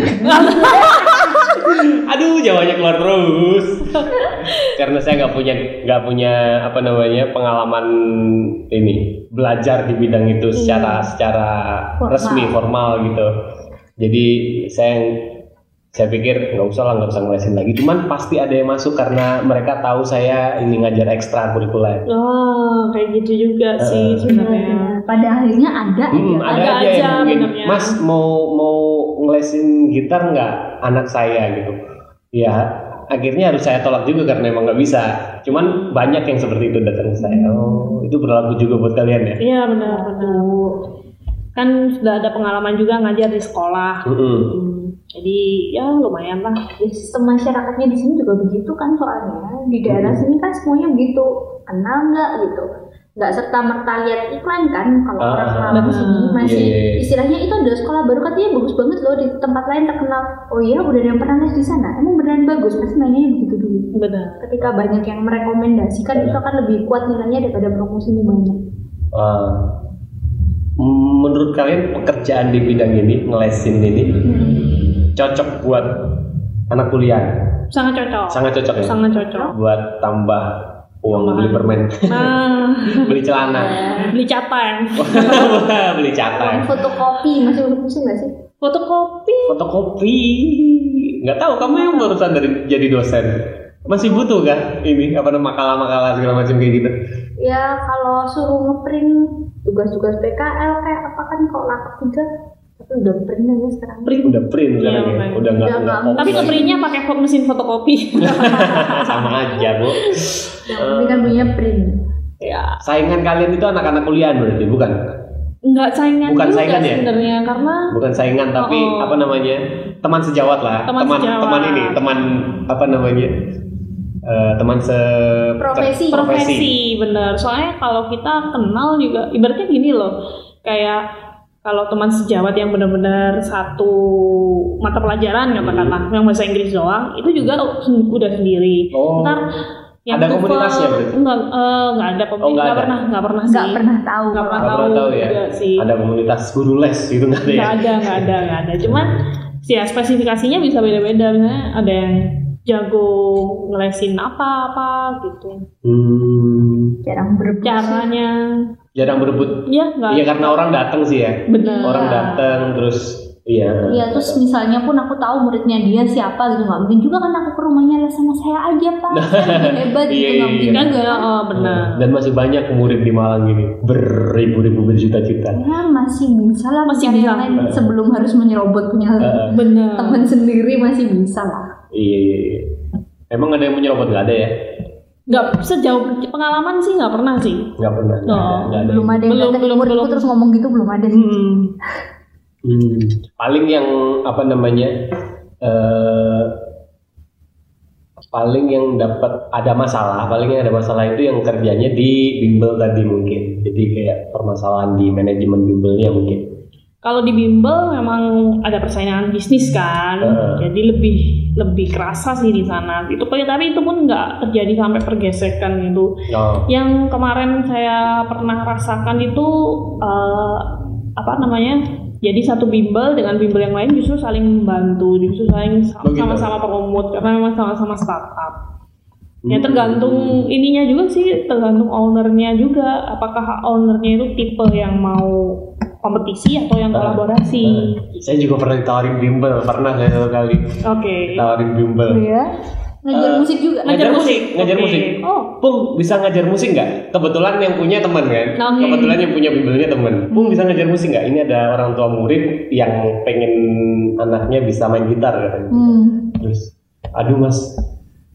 aduh jawabnya keluar terus. Karena saya nggak punya nggak punya apa namanya pengalaman ini belajar di bidang itu secara secara Formal. resmi formal gitu. Jadi saya saya pikir nggak usah lah nggak usah ngelesin lagi cuman pasti ada yang masuk karena mereka tahu saya ini ngajar ekstra kurikuler Oh, kayak gitu juga sih Eh. sebenarnya. pada akhirnya ada Hmm, aja ada Ada aja, aja yang mungkin. Mas mau mau ngelesin gitar nggak anak saya gitu. Ya akhirnya harus saya tolak juga karena emang nggak bisa. Cuman banyak yang seperti itu datang ke saya. Oh itu berlaku juga buat kalian ya. Iya benar benar. Kan sudah ada pengalaman juga ngajar di sekolah. Mm-mm. Hmm, jadi ya lumayan lah. sistem masyarakatnya di sini juga begitu kan soalnya. Di daerah sini kan semuanya begitu. Kenal nggak gitu? Nggak serta merta lihat iklan kan kalau Ah, orang ah, lama sini masih Iya, iya, istilahnya itu ada sekolah baru katanya bagus banget loh di tempat lain terkenal. Oh iya udah ada yang pernah les di sana. Emang beneran bagus? Pasti nanya begitu dulu. Benar. ketika banyak yang merekomendasikan itu akan lebih kuat nilainya daripada promosi banyak. Ah, menurut kalian pekerjaan di bidang ini ngelesin ini cocok buat anak kuliah? Sangat cocok. Sangat cocok ya. Sangat cocok. Buat tambah uang Tambahan. beli permen, Nah, beli celana, beli catang, beli catang. fotokopi masih masih nggak sih fotokopi. fotokopi nggak tahu kamu yang barusan dari jadi dosen masih butuh kan ini apa namanya makalah-makalah segala macam kayak gitu ya kalau suruh ngeprint tugas-tugas PKL kayak apa kan kalau lapak tiga tapi udah print aja sekarang Print. udah print Iya, sekarang ya udah nggak Udah nggak Tapi lagi. ngeprintnya pakai mesin fotokopi. sama aja bu yang penting kan punya print ya, saingan kalian itu anak-anak kuliah berarti bukan nggak saingan Bukan juga saingan ya? sebenarnya karena bukan saingan tapi Oh. apa namanya teman sejawat lah Teman teman sejawat. teman ini teman apa namanya Eh, teman se Profesi. profesi bener soalnya kalau kita kenal juga ibaratnya gini loh kayak kalau teman sejawat yang benar-benar satu mata pelajaran katakanlah yang bahasa Inggris doang itu juga udah sendiri. Oh. ntar yang Ada TOEFL- komunitasnya berarti? enggak eh, enggak ada Oh, nggak nggak ada? pernah nggak pernah sih. nggak pernah tahu. Nggak pernah Nggak tahu, pernah tahu ya. sih. Ada komunitas guru les gitu nggak ada ya? nggak ada nggak ada nggak ada. Cuman ya spesifikasinya bisa beda-beda. Misalnya ada yang jago ngelesin apa-apa gitu Hmm, jarang berebut sih. caranya jarang berebut ya nggak Iya karena orang datang sih ya. benar Orang datang terus iya. Iya terus misalnya pun aku tahu muridnya dia siapa gitu nggak mungkin juga kan aku ke rumahnya les sama saya aja pak saya hebat Iya, gitu iya, nggak mungkin iya. juga oh benar Dan masih banyak murid di Malang ini beribu-ribu berjuta-juta. ya masih bisa lah Masih bisa. lain sebelum harus menyerobot punya Heeh. benar teman sendiri masih bisa lah Iya iya. iya. Emang ada yang menyerobot nggak ada ya? nggak sejauh pengalaman sih nggak pernah sih nggak pernah nggak ada, Oh, nggak ada. belum ada yang Belum, belum, belum. terus ngomong gitu belum ada sih hmm. Hmm. paling yang apa namanya eh paling yang dapat ada masalah paling yang ada masalah itu yang kerjanya di bimbel tadi mungkin jadi kayak permasalahan di manajemen bimbelnya mungkin kalau di bimbel memang ada persaingan bisnis kan Heeh. jadi lebih lebih kerasa sih di sana itu tapi itu pun nggak terjadi sampai pergesekan gitu. Oh yang kemarin saya pernah rasakan itu eh, apa namanya jadi satu bimbel dengan bimbel yang lain justru saling membantu justru saling sama-sama promote karena memang sama-sama startup. Ya Hmm. tergantung ininya juga sih tergantung ownernya juga. Apakah ownernya itu tipe yang mau kompetisi atau yang Ah, kolaborasi Eh, saya juga pernah ditawarin bimbel pernah saya satu kali oke ditawarin bimbel ya ngajar Eh, musik juga ngajar musik ngajar Oke. musik oh Pung bisa ngajar musik nggak? Kebetulan yang punya teman kan. Oke. Kebetulan yang punya bimbelnya teman. Pung bisa ngajar musik nggak? Ini ada orang tua murid yang pengen anaknya bisa main gitar katanya. hmm. Terus, aduh mas,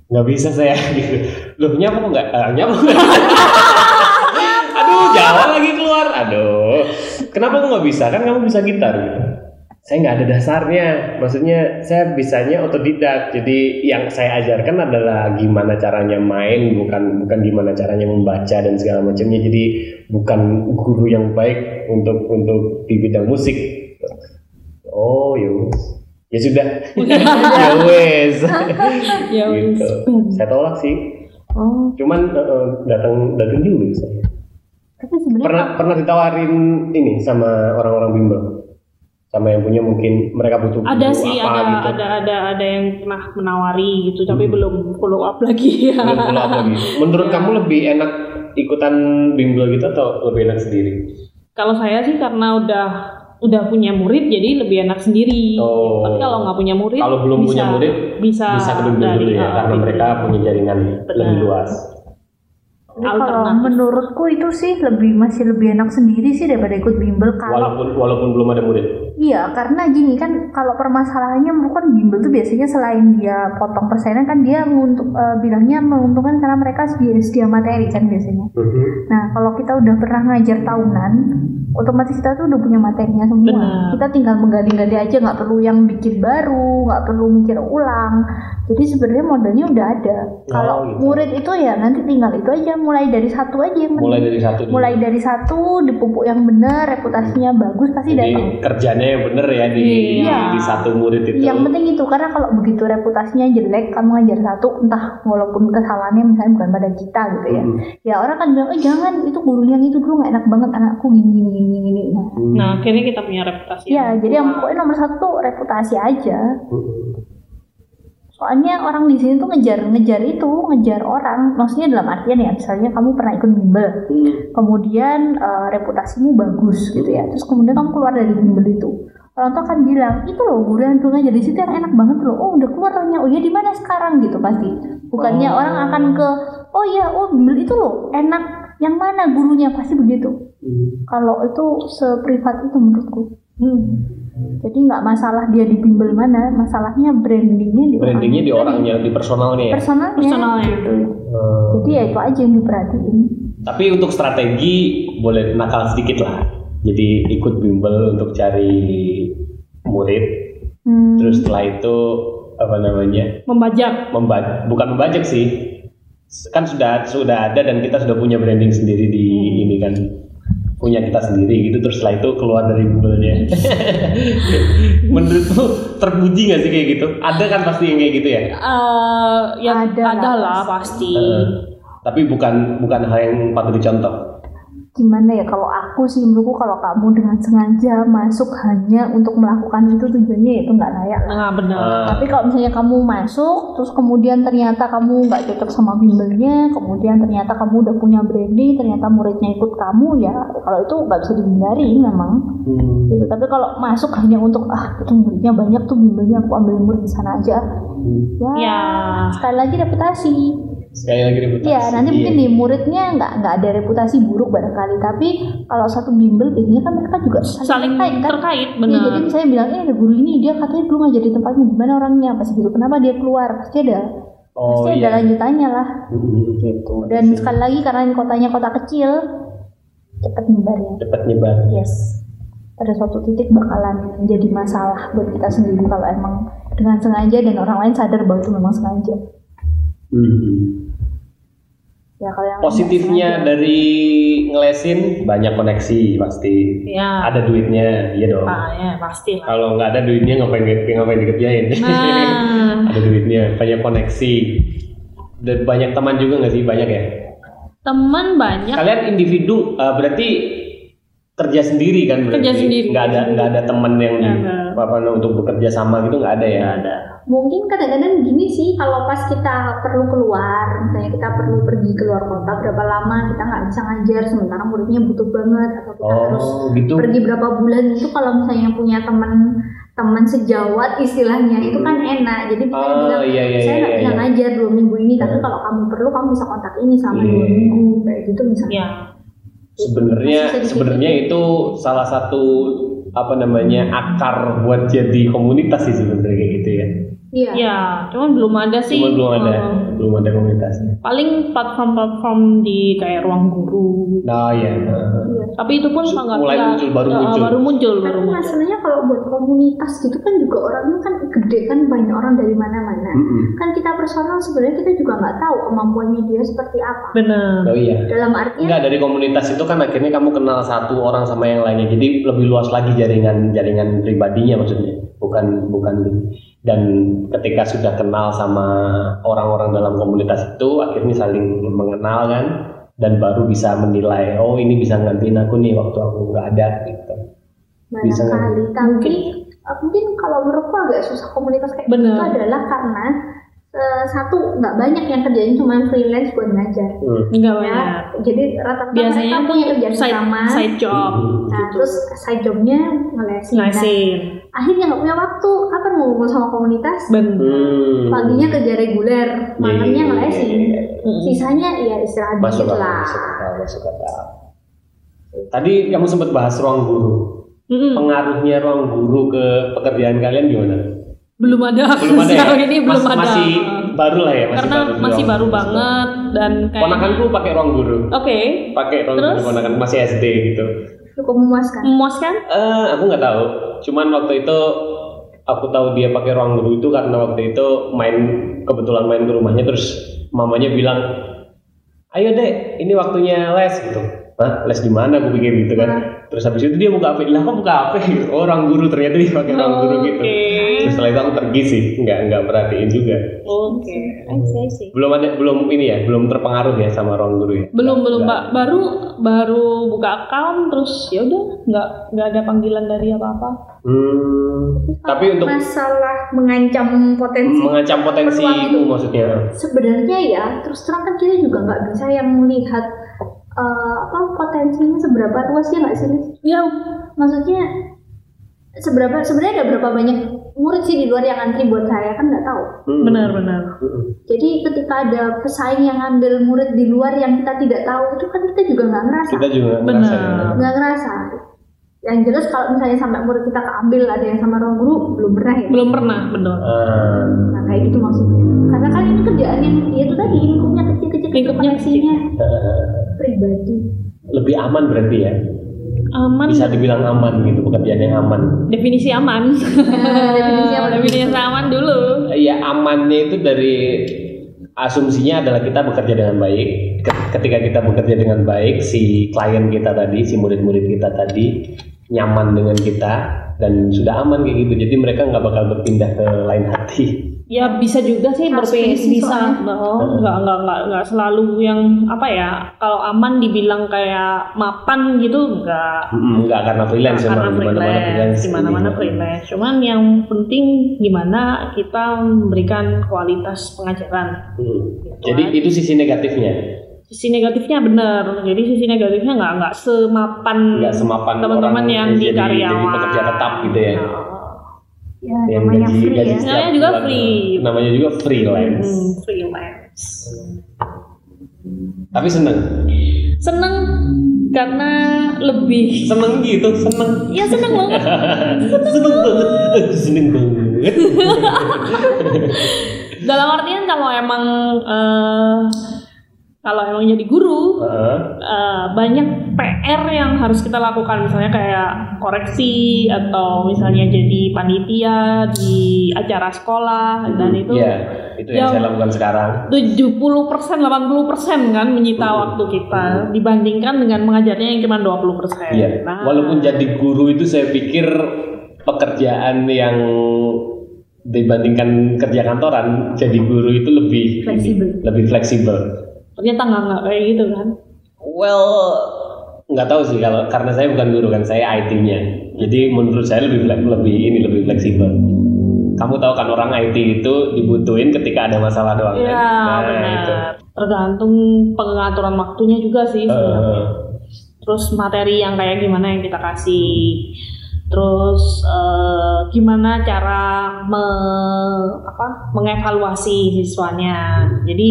nggak bisa saya gitu. Loh nyapu nggak? Nyapu nggak? aduh Jawa lagi keluar. Aduh, kenapa kok nggak bisa? Kan kamu bisa gitar. Gitu. Saya nggak ada dasarnya. Maksudnya saya bisanya otodidak. Jadi yang saya ajarkan adalah gimana caranya main, bukan bukan gimana caranya membaca dan segala macamnya. Jadi bukan guru yang baik untuk untuk di bidang musik. Oh, ya wes. Ya sudah. ya wes. ya wis. gitu. Saya tolak sih. oh Cuman eh, datang datang dulu saya. Tapi sebenarnya Pernah pernah ditawarin ini sama orang-orang bimbel. Sama yang punya mungkin mereka butuh ada sih apa ada gitu. ada ada ada yang pernah menawari gitu tapi Hmm. belum follow up lagi ya Belum follow up lagi. Menurut kamu lebih enak ikutan bimbel gitu atau lebih enak sendiri? Kalau saya sih karena udah udah punya murid jadi lebih enak sendiri. Oh. Tapi kalau nggak punya murid, Kalau belum bisa, punya murid bisa bisa ke bimbel dari, dulu ya uh, karena bimbel. mereka punya jaringan Benar. lebih luas. Kalau menurutku itu sih lebih masih lebih enak sendiri sih daripada ikut bimbel kalau Walaupun walaupun belum ada murid. Iya, karena gini kan kalau permasalahannya kan bimbel tuh biasanya selain dia potong persenan kan dia menguntuk, eh, bilangnya menguntungkan karena mereka sedia, sedia materi kan biasanya. Nah, kalau kita udah pernah ngajar tahunan, otomatis kita tuh udah punya materinya semua. Benar. Kita tinggal menggali-gali aja, nggak perlu yang bikin baru, nggak perlu mikir ulang. Jadi sebenarnya modalnya udah ada. Kalau gitu. murid itu ya nanti tinggal itu aja, mulai dari satu aja Mulai dari satu dulu. mulai dari satu dipupuk yang benar, reputasinya bagus pasti Jadi datang. Kerjanya yang bener ya di Iya. di satu murid itu. Yang penting itu karena kalau begitu reputasinya jelek, kamu ngajar satu, entah walaupun kesalahannya misalnya bukan pada kita gitu ya, Mm. ya orang kan bilang, eh jangan itu gurunya yang itu dulu nggak enak banget anakku gini gini gini gini. Nah, Hmm. Nah, akhirnya kita punya reputasi. ya yang jadi yang pokoknya nomor satu reputasi aja. Mm. Soalnya orang di sini tuh ngejar ngejar itu ngejar orang, maksudnya dalam artian ya misalnya kamu pernah ikut bimbel, Hmm. kemudian eh, reputasimu bagus gitu ya terus kemudian kamu keluar dari bimbel itu. Orang tuh akan bilang itu loh guru yang dulu ngajar di situ yang enak banget loh. Oh udah keluar orangnya. Oh ya di mana sekarang? Gitu pasti. Bukannya Oh. orang akan ke oh ya oh bimbel itu loh enak. Yang mana gurunya? Pasti begitu. Hmm. kalau itu seprivat itu menurutku Hmm. jadi nggak masalah dia di bimbel mana masalahnya brandingnya di Brandingnya di orangnya. di personalnya ya. personalnya, Personalnya. gitu. Hmm. jadi ya itu aja yang diperhatiin Tapi untuk strategi boleh nakal sedikit lah. Jadi ikut bimbel untuk cari murid. Hmm. Terus setelah itu apa namanya? membajak. Memba bukan membajak sih. Kan sudah sudah ada dan kita sudah punya branding sendiri di ini kan punya kita sendiri gitu terus setelah itu keluar dari bimbelnya menurutmu terpuji nggak sih kayak gitu? Ada kan pasti yang kayak gitu ya? Eh, ya Ada ada, lah, pasti. Heeh. tapi bukan bukan hal yang patut dicontoh gimana ya kalau aku sih menurutku kalau kamu dengan sengaja masuk hanya untuk melakukan itu tujuannya itu nggak layak Nah, benar. Ah. tapi kalau misalnya kamu masuk terus kemudian ternyata kamu nggak cocok sama bimbelnya kemudian ternyata kamu udah punya branding ternyata muridnya ikut kamu ya kalau itu nggak bisa dihindari memang Hmm. gitu. tapi kalau masuk hanya untuk ah itu muridnya banyak tuh bimbelnya aku ambil murid di sana aja ya, Ya. sekali lagi reputasi sekali lagi reputasi Iya, nanti Iya. mungkin di muridnya nggak nggak ada reputasi buruk barangkali, tapi kalau satu bimbel biasanya kan mereka juga Saling terkait kan. terkait, Iya, benar. jadi saya bilang, eh ada guru ini dia katanya dulu nggak jadi tempatmu gimana orangnya pas gitu, kenapa dia keluar? Pasti ada Oh pasti ada iya. lanjutannya lah Mm-mm. gitu dan sekali lagi karena ini kotanya kota kecil cepet nyebar ya Cepat nyebar. yes pada suatu titik bakalan menjadi masalah buat kita sendiri kalau emang dengan sengaja dan orang lain sadar bahwa itu memang sengaja Mm-mm. Ya kalau yang Positifnya sengaja. dari ngelesin banyak koneksi pasti. Ya. Ada duitnya, iya dong. Ah, ya pasti. Kalau nggak ada duitnya ngapain ngapain dikerjain? Nah, ada duitnya, banyak koneksi. Dan banyak teman juga nggak sih? Banyak ya. teman banyak. Kalian individu, uh, berarti kerja sendiri kan? Berarti? Kerja sendiri. Nggak ada nggak ada teman yang Nggak apa untuk bekerja sama gitu nggak ada ya? Nggak ada. mungkin kadang-kadang gini sih kalau pas kita perlu keluar misalnya kita perlu pergi keluar kota berapa lama kita nggak bisa ngajar sementara muridnya butuh banget atau kita harus Oh gitu. pergi berapa bulan itu kalau misalnya punya teman teman sejawat istilahnya itu kan enak jadi kita Oh, bilang iya, iya, saya iya, nggak iya, bisa iya. ngajar dua minggu ini tapi kalau kamu perlu kamu bisa kontak ini selama Iya, dua minggu kayak gitu misalnya Ya. Sebenarnya sebenarnya itu salah satu apa namanya akar buat jadi komunitas sih sebenarnya gitu ya. Iya Ya, cuman belum ada sih. Cuma belum ada, Eh, belum ada komunitasnya. paling platform-platform di kayak ruang guru. Nah ya. iya. Tapi itu pun sangat mulai ya, muncul, baru ya, muncul. baru muncul, baru tapi muncul. masalahnya kalau buat komunitas gitu kan juga orangnya kan gede kan banyak orang dari mana-mana Mm-mm. kan kita personal sebenarnya kita juga nggak tahu kemampuannya dia seperti apa Benar. Oh iya. dalam artian Enggak dari komunitas itu kan akhirnya kamu kenal satu orang sama yang lainnya. Jadi lebih luas lagi jaringan jaringan pribadinya maksudnya. Bukan bukan dan ketika sudah kenal sama orang-orang dalam komunitas itu akhirnya saling mengenal kan dan baru bisa menilai oh ini bisa ngantiin aku nih waktu aku nggak ada gitu. Bisa barangkali tapi eh, mungkin kalau menurutku agak susah komunitas kayak Bener. gitu adalah karena eh, satu nggak banyak yang kerjanya cuma freelance buat ngajar Hmm. Enggak ya banyak. jadi rata-rata Biasanya mereka punya kerjaan side, sama side job. nah terus side jobnya ngelesin Nah, akhirnya nggak punya waktu kapan mau ngumpul sama komunitas Benar. Hmm. paginya kerja reguler malamnya Iya, ngelesin iya, iya. Mm-mm. sisanya ya istirahat Masuk dikit lah masuk akal, masuk akal. Tadi kamu sempat bahas ruang guru. Mm-mm. Pengaruhnya ruang guru ke pekerjaan kalian gimana? Belum ada. Belum ada ya? Ini belum Mas- ada. Masih baru lah ya, masih Karena baru. masih baru banget dan kayak Ponakanku pakai ruang guru. Oke. Pakai ruang Terus? guru ponakan masih SD gitu. cukup memuaskan Memuaskan? Eh, aku nggak tahu. Cuman waktu itu aku tahu dia pakai ruang guru itu karena waktu itu main kebetulan main ke rumahnya terus mamanya bilang, ayo dek, ini waktunya les gitu. Hah, les di mana? Aku pikir gitu kan. Terus habis itu dia buka HP, lah kok buka HP? Oh, orang guru ternyata dia pakai ruang guru gitu. Oke. Terus setelah itu aku pergi sih, nggak nggak perhatiin juga. Oke. I see. Belum ada, belum ini ya, belum terpengaruh ya sama ruang guru ya. Belum belum Mbak. Baru baru buka account terus ya udah nggak nggak ada panggilan dari apa-apa. Hmm, tapi untuk masalah mengancam potensi mengancam potensi peluang itu maksudnya. sebenarnya ya terus terang kan kita juga nggak bisa yang melihat eh, apa potensinya seberapa luas ya nggak sih Lis? Ya, maksudnya seberapa sebenarnya ada berapa banyak murid sih di luar yang antri buat saya kan nggak tahu Hmm. benar-benar. Hmm. jadi ketika ada pesaing yang ngambil murid di luar yang kita tidak tahu itu kan kita juga nggak ngerasa Kita juga Benar. ngerasa ya. nggak ngerasa yang jelas kalau misalnya sampai murid kita keambil ada yang sama ruang guru belum pernah ya Belum pernah, benar. Ah, Nah kayak gitu maksudnya. Karena kan ini kerjaan yang ya itu tadi lingkupnya kecil-kecil Lingkupnya koneksinya eh, pribadi. lebih aman berarti ya. Aman. Bisa dibilang aman gitu, pekerjaan yang aman. Definisi aman. Nah, definisi aman. Definisi aman dulu. Ya amannya itu dari asumsinya adalah kita bekerja dengan baik. Ke- Ketika kita bekerja dengan baik, si klien kita tadi, si murid-murid kita tadi nyaman dengan kita dan sudah aman kayak gitu. Jadi mereka nggak bakal berpindah ke lain hati. Ya bisa juga sih sih bisa. No, nggak nggak nggak nggak selalu yang apa ya? Kalau aman dibilang kayak mapan gitu nggak. Mm, Nggak karena freelance karena di mana-mana freelance, freelance. di mana-mana Jadi, freelance. Cuman yang penting gimana kita memberikan kualitas pengajaran. Hmm. Jadi itu sisi negatifnya. Sisi negatifnya benar. Jadi sisi negatifnya nggak nggak semapan Nggak semapan teman-teman yang di jadi- karyawan. jadi pekerja tetap gitu ya. Nah, Ya yang namanya gaji, free gaji ya. Namanya juga bulan. free. Namanya juga freelance. hmm, freelance. Tapi seneng. Seneng karena lebih Seneng gitu, seneng. ya seneng banget seneng banget. Eh, seneng banget. dalam artian kalau emang eh, kalau emang jadi guru Heeh. eh, banyak PR yang harus kita lakukan misalnya kayak koreksi atau misalnya jadi panitia di acara sekolah dan itu Iya, itu yang Yang- saya lakukan sekarang. 70 persen, 80 persen kan menyita waktu kita dibandingkan dengan mengajarnya yang cuma 20 persen. Iya. Nah, Walaupun jadi guru itu saya pikir pekerjaan yang dibandingkan kerja kantoran, jadi guru itu lebih Fleksibel. lebih fleksibel. Ternyata nggak nggak kayak gitu kan. Well, nggak tahu sih kalau karena saya bukan guru kan, saya IT-nya. Jadi menurut saya lebih lebih ini lebih fleksibel. Kamu tahu kan orang IT itu dibutuhin ketika ada masalah doang Iya kan? Nah, benar. itu. Tergantung pengaturan waktunya juga sih. Eh, Terus materi yang kayak gimana yang kita kasih. Terus eh, gimana cara me- apa, mengevaluasi siswanya. Jadi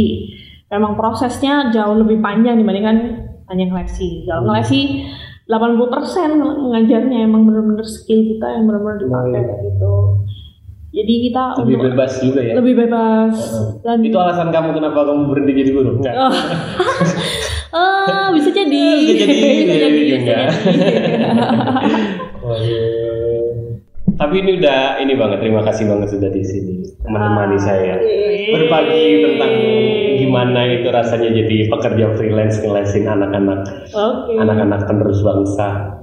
memang prosesnya jauh lebih panjang dibandingkan hanya ngeleksi. Kalau ngeleksi 80% ngajarnya emang bener-bener skill kita yang bener-bener dipakai kayak gitu. Jadi kita lebih untuk bebas juga ya. lebih bebas dan Itu alasan kamu kenapa kamu berhenti jadi guru? Enggak. Oh. Ah, bisa jadi. Bisa jadi, bisa bisa jadi, juga. bisa jadi. Tapi ini udah ini banget. Terima kasih banget sudah di sini menemani saya berbagi tentang gimana itu rasanya jadi pekerja freelance ngelesin anak-anak Oke. anak-anak penerus bangsa.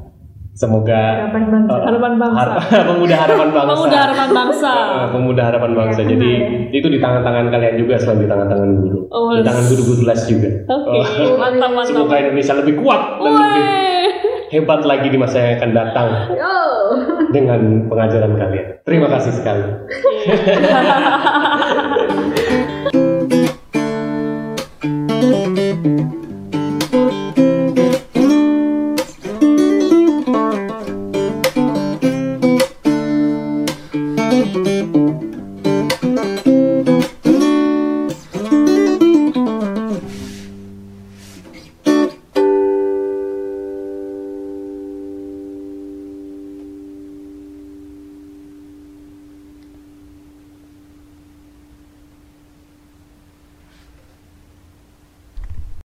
Semoga Harapan bangsa. eh, Harapan bangsa. har- pemuda harapan bangsa. Pemuda harapan bangsa. Eh, pemuda harapan bangsa. Ya, Jadi benar. itu di tangan-tangan kalian juga selain di tangan-tangan guru. Oh, di tangan guru-guru les juga. Oke, Oh. mantap mantap. Semoga Indonesia lebih kuat dan lebih hebat lagi di masa yang akan datang Yo. dengan pengajaran kalian. Terima kasih sekali. Yeah.